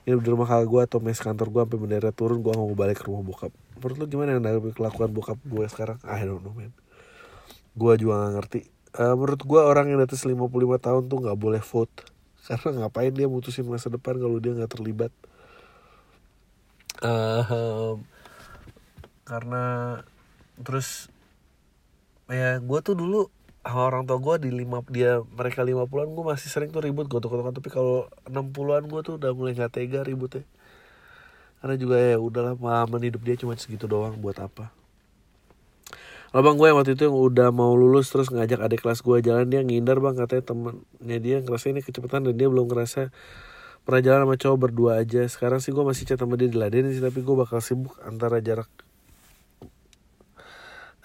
ini di rumah kakak gue atau mes kantor gue sampai bendera turun gue mau balik ke rumah bokap. Menurut lo gimana yang kelakuan bokap gue sekarang? I don't know man. Gue juga gak ngerti. Uh, menurut gue orang yang atas 55 tahun tuh gak boleh vote. [LAUGHS] Karena ngapain dia mutusin masa depan kalau dia gak terlibat? Uh, karena terus ya gue tuh dulu sama orang tua gue di lima dia mereka lima puluhan gue masih sering tuh ribut gotok-gotokan tapi kalau enam puluhan gue tuh udah mulai gak tega ributnya. Karena juga ya udahlah pengalaman hidup dia cuma segitu doang buat apa? Abang gue yang waktu itu yang udah mau lulus terus ngajak adik kelas gue jalan dia ngindar bang katanya temennya dia ngerasa ini kecepatan dan dia belum ngerasa pernah jalan sama cowok berdua aja. Sekarang sih gue masih chat sama dia diladenin sih tapi gue bakal sibuk antara jarak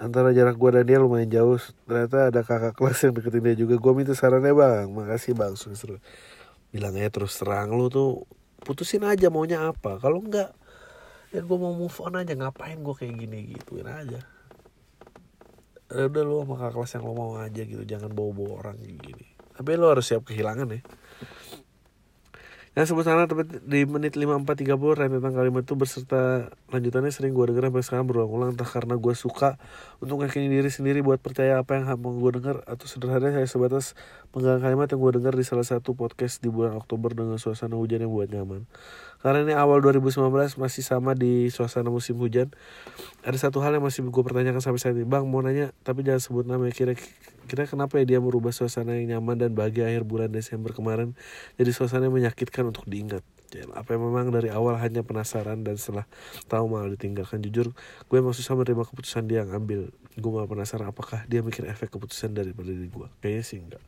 antara jarak gue dan dia lumayan jauh. Ternyata ada kakak kelas yang deketin dia juga. Gue minta sarannya bang makasih bang. Seru bilang aja terus terang lu tuh putusin aja maunya apa. Kalau enggak ya gue mau move on aja. Ngapain gue kayak gini? Gituin aja. Ya udah lu sama kakak kelas yang lo mau aja gitu. Jangan bawa bawa orang gini. Tapi lo harus siap kehilangan ya yang sebut sana tapi di menit 5430 rentetan kalimat itu berserta lanjutannya sering gue denger sampai sekarang berulang-ulang entah karena gue suka untuk yakini diri sendiri buat percaya apa yang mau gue denger atau sederhana saya sebatas penggalan kalimat yang gue denger di salah satu podcast di bulan Oktober dengan suasana hujan yang buat nyaman. Karena ini awal 2019 masih sama di suasana musim hujan. Ada satu hal yang masih gue pertanyakan sampai saat ini. Bang mau nanya tapi jangan sebut nama kira kira kenapa ya dia merubah suasana yang nyaman dan bahagia akhir bulan Desember kemarin? Jadi suasana yang menyakitkan untuk diingat. Apa yang memang dari awal hanya penasaran dan setelah tahu malah ditinggalkan. Jujur gue emang susah menerima keputusan dia yang ambil. Gue malah penasaran apakah dia mikir efek keputusan daripada diri gue. Kayaknya sih enggak.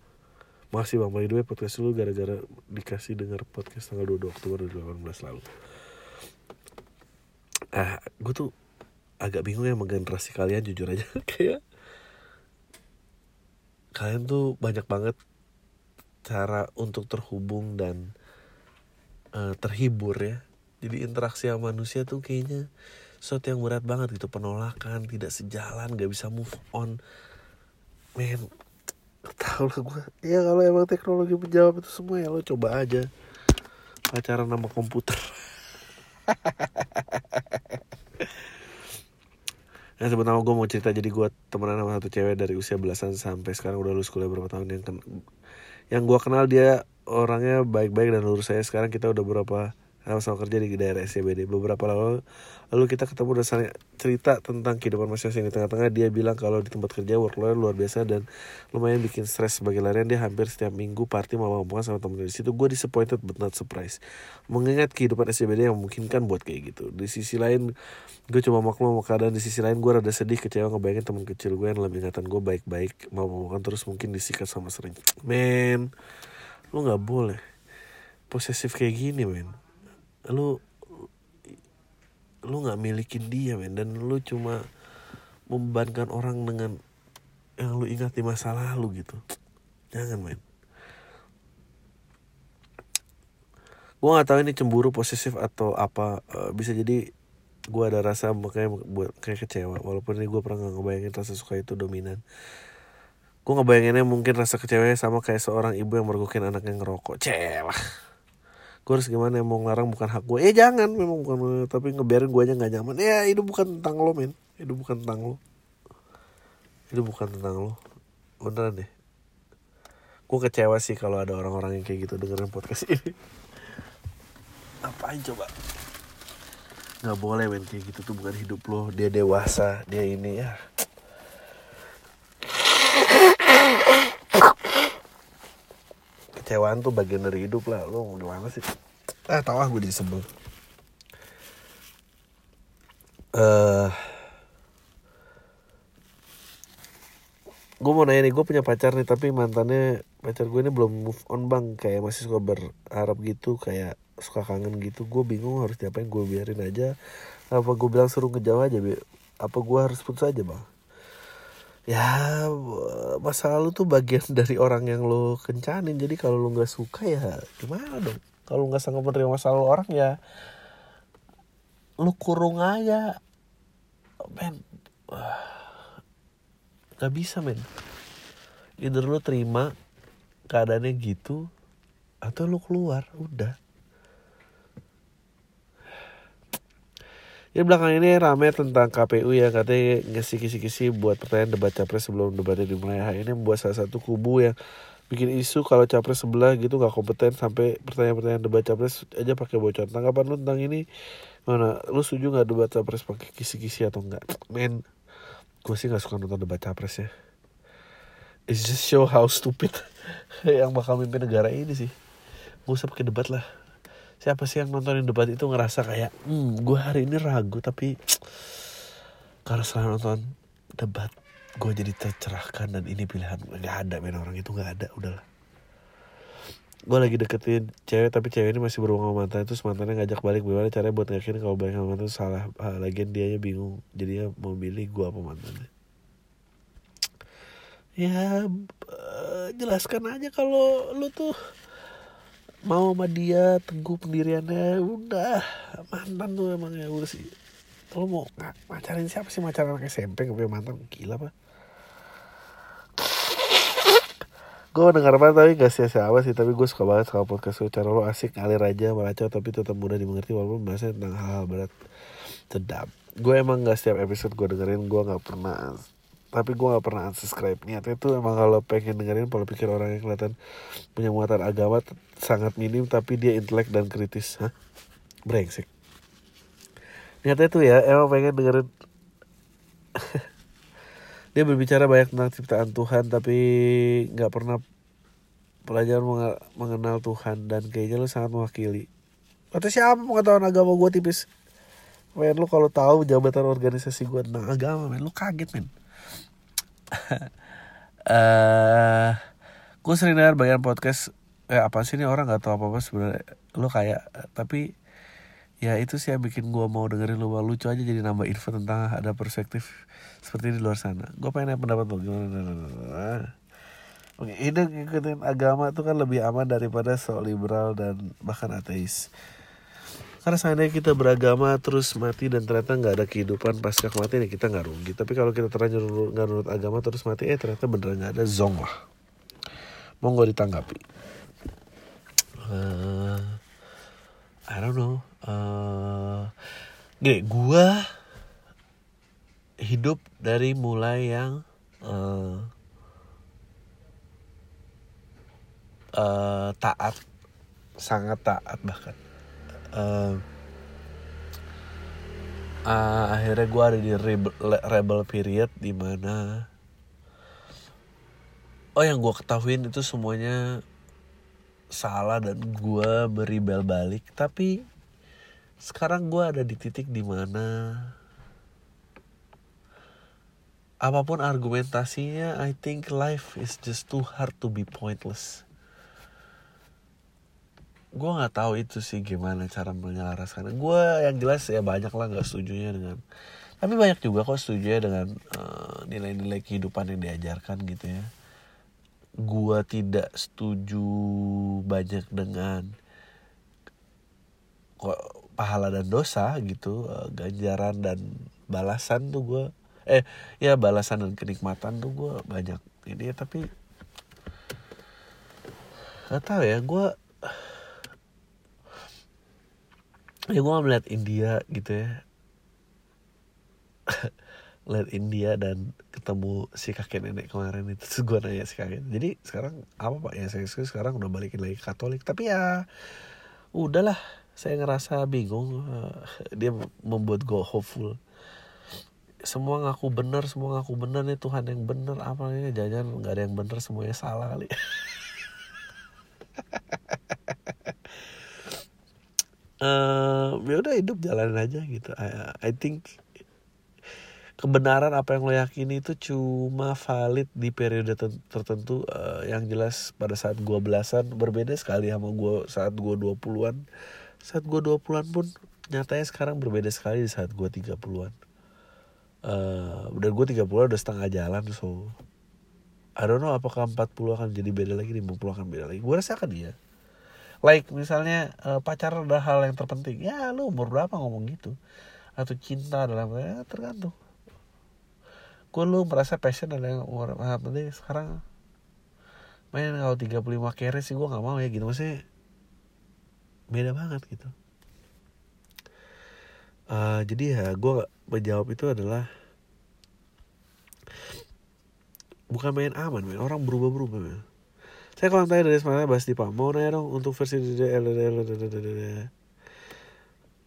Masih bang by the way podcast lu gara-gara dikasih dengar podcast tanggal 22 Oktober 2018 lalu. Ah gue tuh agak bingung ya sama generasi kalian jujur aja. [LAUGHS] Kayak kalian tuh banyak banget cara untuk terhubung dan uh, terhibur ya. Jadi interaksi sama manusia tuh kayaknya sesuatu yang berat banget gitu. Penolakan tidak sejalan gak bisa move on. Men tahu lah gue ya kalau emang teknologi menjawab itu semua ya lo coba aja. Pacaran sama komputer [LAUGHS] Nah sebenarnya gue mau cerita jadi gue temenan sama satu cewek dari usia belasan sampai sekarang udah lulus kuliah berapa tahun. Yang ken yang gue kenal dia orangnya baik-baik dan lurus. Saya sekarang kita udah berapa sama-sama kerja di daerah SCBD beberapa lalu lalu kita ketemu dan cerita tentang kehidupan masing-masing. Di tengah-tengah dia bilang kalau di tempat kerja workload luar biasa dan lumayan bikin stres sebagai larian. Dia hampir setiap minggu party mau ngomong sama temen di situ gue disappointed but not surprised. Mengingat kehidupan SCBD yang memungkinkan buat kayak gitu. Di sisi lain gue coba maklum sama keadaan. Di sisi lain gue rada sedih kecewa ngebayangin teman kecil gue yang dalam ingatan gue baik-baik mau ngomongkan terus mungkin disikat sama sering. Men lu nggak boleh posesif kayak gini men lu lu nggak milikin dia men. Dan lu cuma membebankan orang dengan yang lu ingat di masa lalu gitu. Jangan men. Gue nggak tahu ini cemburu posesif atau apa uh, bisa jadi gue ada rasa makanya buat kayak kecewa. Walaupun ini gue pernah nggak ngebayangin rasa suka itu dominan. Gue ngebayanginnya mungkin rasa kecewa sama kayak seorang ibu yang mergokin anaknya ngerokok. Celah gue harus gimana mau ngelarang bukan hak gue eh jangan memang bukan tapi ngebiarin gue aja nggak nyaman. Ya itu bukan tentang lo men. Itu bukan tentang lo. Itu bukan tentang lo. Beneran deh. Gue kecewa sih kalau ada orang-orang yang kayak gitu dengerin podcast [LAUGHS] ini. Apain coba? Nggak boleh men. Kayak gitu tuh bukan hidup lo. Dia dewasa dia ini ya kecewaan tuh bagian dari hidup lah. Lo mau gimana sih? Ah tau ah gue jadi sebel. Uh, gue mau nanya nih gue punya pacar nih tapi mantannya pacar gue ini belum move on bang. Kayak masih suka berharap gitu kayak suka kangen gitu. Gue bingung harus diapain gue biarin aja. Apa gue bilang suruh ngejauh aja be apa gue harus putus aja bang ya masa lalu tuh bagian dari orang yang lo kencanin. Jadi kalau lo nggak suka ya gimana dong? Kalau nggak sanggup menerima masa lalu orang ya lo kurung aja. Men [SIGHS] nggak bisa men. Either lo terima keadaannya gitu atau lo keluar udah Ya belakang ini rame tentang KPU ya katanya ngasih kisi-kisi buat pertanyaan debat capres sebelum debatnya dimulai. Hal ini membuat salah satu kubu yang bikin isu kalau capres sebelah gitu nggak kompeten sampai pertanyaan-pertanyaan debat capres aja pakai bocor. Tanggapan lu tentang ini mana? Lu setuju nggak debat capres pakai kisi-kisi atau enggak? Men, gue sih nggak suka nonton debat capres ya. It's just show how stupid [LAUGHS] yang bakal mimpin negara ini sih. Gak usah pakai debat lah siapa sih yang nontonin debat itu ngerasa kayak hmm gue hari ini ragu tapi karena setelah nonton debat gue jadi tercerahkan dan ini pilihan nggak ada men orang itu nggak ada udahlah. Gue lagi deketin cewek tapi cewek ini masih berhubungan sama mantan itu mantannya ngajak balik gimana caranya buat yakin kalau balik sama mantan salah ah, lagian dia bingung jadinya mau pilih gue apa mantannya? Ya uh, jelaskan aja kalau lu tuh mau sama dia teguh pendiriannya udah. Mantan tuh emang ya udah sih. Lo mau macarin siapa sih? Macaran anak SMP gak punya mantan? Gila pak. Gue denger banget tapi gak sia-siapa sih. Tapi gue suka banget sama podcast lu cara lo asik ngalir aja meracau tapi tetap mudah dimengerti walaupun bahasanya tentang hal-hal berat. Sedap. Gue emang gak setiap episode gue dengerin gue gak pernah tapi gue gak pernah unsubscribe niatnya tuh emang kalau pengen dengerin pola pikir orang yang kelihatan punya muatan agama sangat minim tapi dia intelek dan kritis. Hah? Brengsek. Niatnya tuh ya emang pengen dengerin. [LAUGHS] Dia berbicara banyak tentang ciptaan Tuhan tapi nggak pernah pelajaran mengenal Tuhan. Dan kayaknya lu sangat mewakili. Kata siapa pengetahuan agama gue tipis? Men lu kalau tahu jabatan organisasi gue tentang agama men lu kaget men [LAUGHS] uh, gue sering dengar bagian podcast eh apa sih ini? Orang nggak tahu apa apa sebenarnya. Lo kayak tapi ya itu sih yang bikin gue mau dengerin lo lucu aja jadi nambah info tentang ada perspektif seperti di luar sana. Gue pengen pendapat lo gimana? Oke, ini ngikutin agama tuh kan lebih aman daripada sok liberal dan bahkan ateis. Karena seandainya kita beragama terus mati dan ternyata nggak ada kehidupan pasca kematian ya kita nggak rugi. Tapi kalau kita terlanjur nggak nurut agama terus mati eh ternyata beneran nggak ada zong lah. Monggo ditanggapi. Uh, I don't know. Uh, gini gua hidup dari mulai yang uh, uh, taat sangat taat bahkan uh, uh, akhirnya gue ada di rebel, rebel period di mana oh yang gue ketahuin itu semuanya salah dan gue beribel balik. Tapi sekarang gue ada di titik di mana apa pun argumentasinya I think life is just too hard to be pointless gue nggak tahu itu sih gimana cara menyelaraskan. Gue yang jelas ya banyak lah nggak setuju nya dengan tapi banyak juga kok setuju ya dengan uh, nilai-nilai kehidupan yang diajarkan gitu ya. Gue tidak setuju banyak dengan kok pahala dan dosa gitu uh, ganjaran dan balasan tuh gue eh ya balasan dan kenikmatan tuh gue banyak ini ya tapi gak tau ya gue ya gue melihat India gitu ya. [LAUGHS] Lihat India dan ketemu si kakek nenek kemarin itu. Terus gue nanya si kakek jadi sekarang apa pak? Ya saya sekarang udah balikin lagi ke Katolik. Tapi ya udahlah. Saya ngerasa bingung dia membuat gue hopeful. Semua ngaku benar semua ngaku benar nih Tuhan yang benar. Apa ini? Jangan nggak ada yang benar semuanya salah kali [LAUGHS] uh, ya udah hidup jalan aja gitu. I, I think kebenaran apa yang lo yakini itu cuma valid di periode tertentu uh, yang jelas pada saat gua belasan berbeda sekali sama gua saat gua 20-an saat gua 20-an pun nyatanya sekarang berbeda sekali di saat gua 30-an uh, dan gua 30 udah setengah jalan so I don't know apakah 40 akan jadi beda lagi 50 akan beda lagi. Gua rasa akan iya like misalnya uh, pacaran adalah hal yang terpenting. Ya lu umur berapa ngomong gitu? Atau cinta dalam ya, tergantung. Gue lu merasa passion adalah yang umur sangat penting sekarang main kalau 35 kere sih gue nggak mau ya gitu. Maksudnya beda banget gitu. Uh, jadi ya gue menjawab itu adalah bukan main aman main orang berubah-berubah. Saya kalau tanya dari semuanya bahas di. Mau nanya dong untuk versi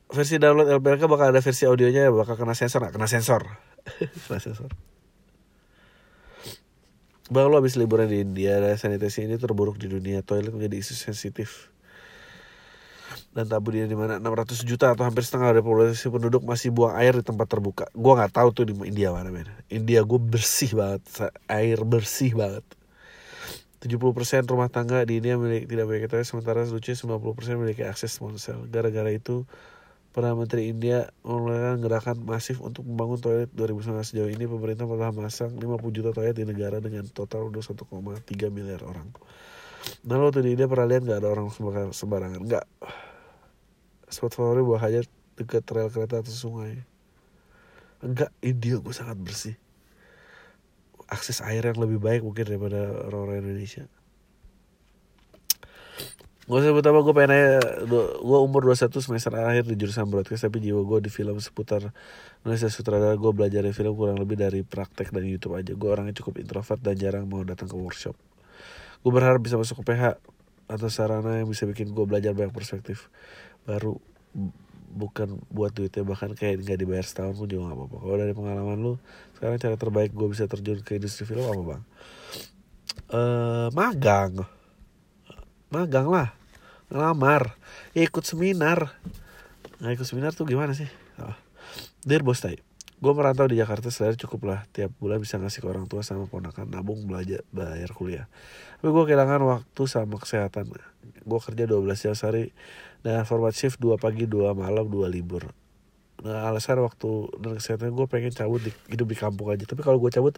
versi download LPLK bakal ada versi audionya ya bakal kena sensor nggak kena sensor [LAUGHS] kena sensor Bang lo habis liburan di India sanitasi ini terburuk di dunia toilet menjadi isu sensitif dan tabu dia di mana 600 juta atau hampir setengah dari populasi penduduk masih buang air di tempat terbuka. Gua nggak tahu tuh di India mana men. India gue bersih banget, air bersih banget. 70% rumah tangga di India milik, tidak memiliki toilet sementara lucunya 90% memiliki akses ponsel. Gara-gara itu Perdana Menteri India memulai gerakan masif untuk membangun toilet 2019 sejauh ini pemerintah telah masang 50 juta toilet di negara dengan total 1,3 miliar orang. Nah lo di India pernah lihat nggak ada orang sembarangan? Nggak. Spot favorit buah hajat dekat rel kereta atau sungai. Enggak, India gue sangat bersih akses air yang lebih baik mungkin daripada orang-orang Indonesia. Gue sebut apa gue pengen aja Gue umur 21 semester akhir di jurusan broadcast Tapi jiwa gue di film seputar Indonesia sutradara Gue belajar di film kurang lebih dari praktek dan Youtube aja. Gue orangnya cukup introvert dan jarang mau datang ke workshop. Gue berharap bisa masuk ke PH Atau sarana yang bisa bikin gue belajar banyak perspektif Baru bukan buat duitnya bahkan kayak nggak dibayar setahun pun juga nggak apa-apa. Kalau dari pengalaman lu sekarang cara terbaik gue bisa terjun ke industri film apa bang? Uh, magang. Magang lah. Ngelamar. Ya, ikut seminar. Nggak ikut seminar tuh gimana sih? Oh. Dear bos tai gue merantau di Jakarta selain cukup lah. Tiap bulan bisa ngasih ke orang tua sama ponakan. Nabung belajar bayar kuliah. Tapi gue kehilangan waktu sama kesehatan. Gue kerja 12 jam sehari. Dengan format shift 2 pagi 2 malam 2 libur. Nah alasan waktu dan kesehatan gue pengen cabut di, hidup di kampung aja. Tapi kalau gue cabut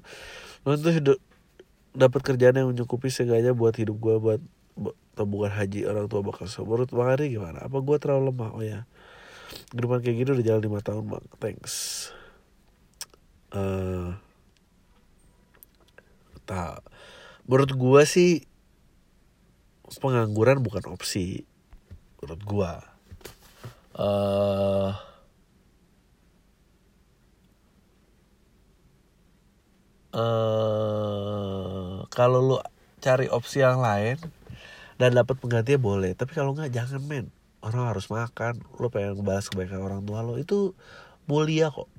nanti hidup dapat kerjaan yang mencukupi seenggaknya buat hidup gue buat tabungan haji orang tua bakal menurut bang Ari gimana? Apa gue terlalu lemah? Oh ya kehidupan kayak gini udah jalan lima tahun bang. Thanks uh, tak menurut gua sih pengangguran bukan opsi menurut gua. Uh, uh, kalau lu cari opsi yang lain dan dapat penggantinya boleh. Tapi kalau nggak jangan men. Orang harus makan. Lo pengen ngebalas kebaikan orang tua lo itu mulia kok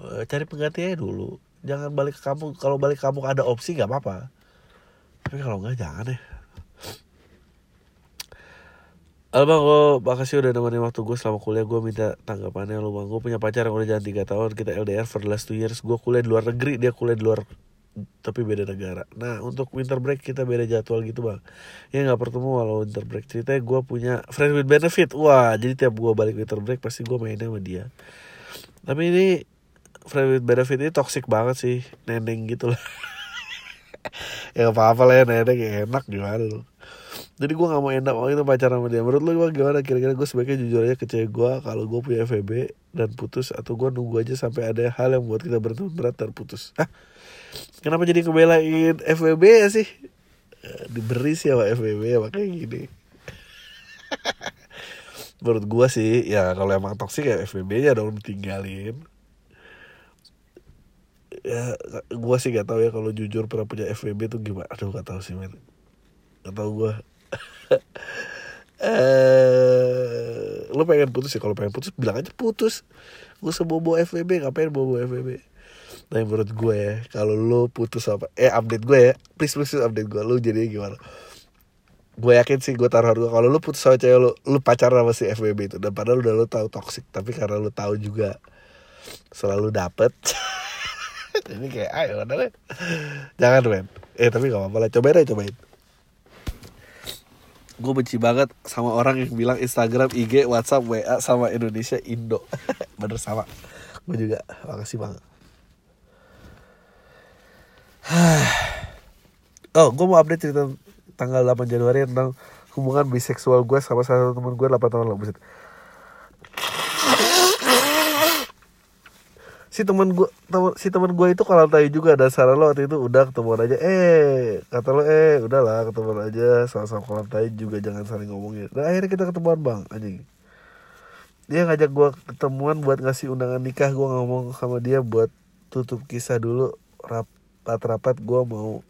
uh, cari penggantinya dulu. Jangan balik ke kampung. Kalau balik ke kampung ada opsi nggak apa-apa. Tapi kalau nggak jangan ya Abang gue makasih udah nemenin waktu gue selama kuliah. Gue minta tanggapannya lu bang. Gue punya pacar yang udah jalan 3 tahun. Kita LDR for the last 2 years. Gue kuliah di luar negeri. Dia kuliah di luar Tapi beda negara. Nah untuk winter break kita beda jadwal gitu bang. Ya gak bertemu walau winter break. Ceritanya gue punya friend with benefit. Wah jadi tiap gue balik winter break Pasti gue mainnya sama dia. Tapi ini Friend with benefit ini toxic banget sih Neneng gitu lah. [LAUGHS] Ya gak apa-apa lah ya neneng ya enak gimana lu? Jadi gue gak mau enak waktu itu pacaran sama dia. Menurut lu gimana? Kira-kira gue sebaiknya jujur aja ke cewek gue kalau gue punya FVB dan putus atau gue nunggu aja sampai ada hal yang buat kita bertemu berat dan putus? Kenapa jadi ngebelain FVB ya sih? Eh, diberi sih sama FVB ya makanya gini. [LAUGHS] Menurut gue sih ya kalau emang toksik ya FVB nya dong tinggalin ya gue sih gak tahu ya kalau jujur pernah punya FVB tuh gimana. Aduh gak tahu sih men. Gak tau gue [LAUGHS] eh lo pengen putus ya? Kalau pengen putus bilang aja putus. Gue sebobo FVB ngapain bobo FVB tapi menurut gue ya kalau lo putus apa eh update gue ya. Please please update gue lo jadi gimana? Gue yakin sih gue taruh harga. Kalau lo putus sama cewek lo lo pacaran sama si FVB itu. Dan padahal udah lo tahu toxic tapi karena lo tahu juga selalu dapet [LAUGHS] ini kayak ayo deh jangan men eh tapi gak apa-apa lah cobain aja cobain gue benci banget sama orang yang bilang Instagram, IG, WhatsApp, WA sama Indonesia Indo. [LAUGHS] Bener sama. Gue juga. Makasih banget. [SIGHS] oh, gue mau update cerita tanggal 8 Januari tentang hubungan biseksual gue sama salah satu teman gue 8 tahun lalu. Si teman gue temen, si teman gue itu kalau tahu juga dasar lo waktu itu udah ketemuan aja eh kata lo eh udahlah ketemuan aja sama-sama kalau tahu juga jangan saling ngomongin. Dan akhirnya kita ketemuan bang anjing. Dia ngajak gue ketemuan buat ngasih undangan nikah gue ngomong sama dia buat tutup kisah dulu rapat-rapat gue mau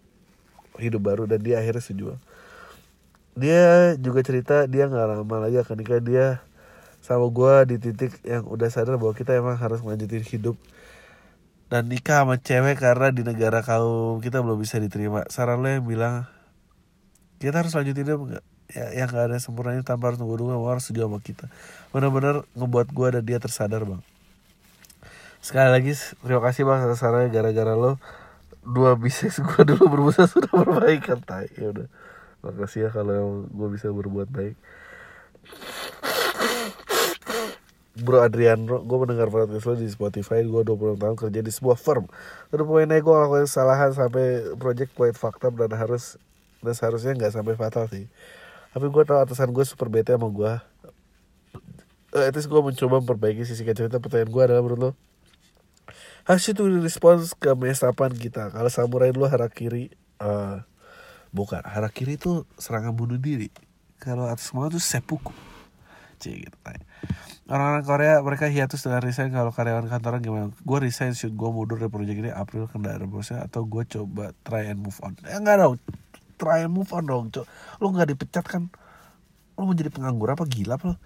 hidup baru dan dia akhirnya setuju. Dia juga cerita dia nggak lama lagi akan nikah dia sama gue di titik yang udah sadar bahwa kita emang harus melanjutin hidup dan nikah sama cewek karena di negara kaum kita belum bisa diterima. Saran lo yang bilang kita harus lanjutin hidup gak? Ya, yang gak ada sempurnanya tanpa harus nunggu-nunggu harus setuju sama kita. Bener-bener ngebuat gue dan dia tersadar bang. Sekali lagi terima kasih bang atas sarannya gara-gara lo dua bisnis gue [LAUGHS] dulu berusaha sudah berbaikan tai ya udah makasih ya kalau gue bisa berbuat baik Bro Adriano, gue mendengar podcast lo di Spotify Gue 26 tahun kerja di sebuah firm. Udah poinnya gue ngelakuin kesalahan sampai project fucked up Dan harus dan seharusnya gak sampai fatal sih. Tapi gue tau atasan gue super bete sama gue uh, At gue mencoba memperbaiki sisi kecil. Pertanyaan gue adalah menurut lo should we respons ke mestapan kita? Kalau samurai dulu harakiri uh, Bukan, harakiri itu serangan bunuh diri. Kalau atas semua itu seppuku Cik gitu orang-orang Korea mereka hiatus dengan resign. Kalau karyawan kantoran gimana? Gue resign should gue mundur dari proyek ini April kena ada bosnya atau gue coba try and move on? Ya enggak dong. Try and move on dong cok. Lo nggak dipecat kan? Lo mau jadi penganggur apa? Gila lo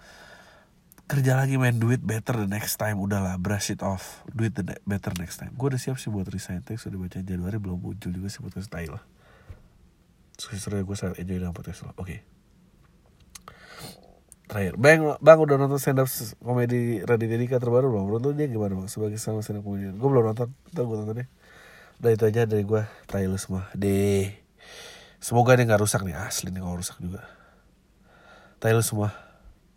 kerja lagi main duit better the next time. Udahlah brush it off. Duit the better next time. Gue udah siap sih buat resign. Teks udah baca Januari belum muncul juga sih podcast style lah Sesuai gue sangat enjoy dengan podcast lo oke. okay terakhir. Bang bang udah nonton stand up komedi Raditya Dika terbaru belum? Menurut dia gimana bang? Sebagai sama stand up komedi gue belum nonton. Ntar gue nonton deh. Udah itu aja dari gue tahu semua. Deh. Semoga dia nggak rusak nih. Asli nih kalau rusak juga. Tahu semua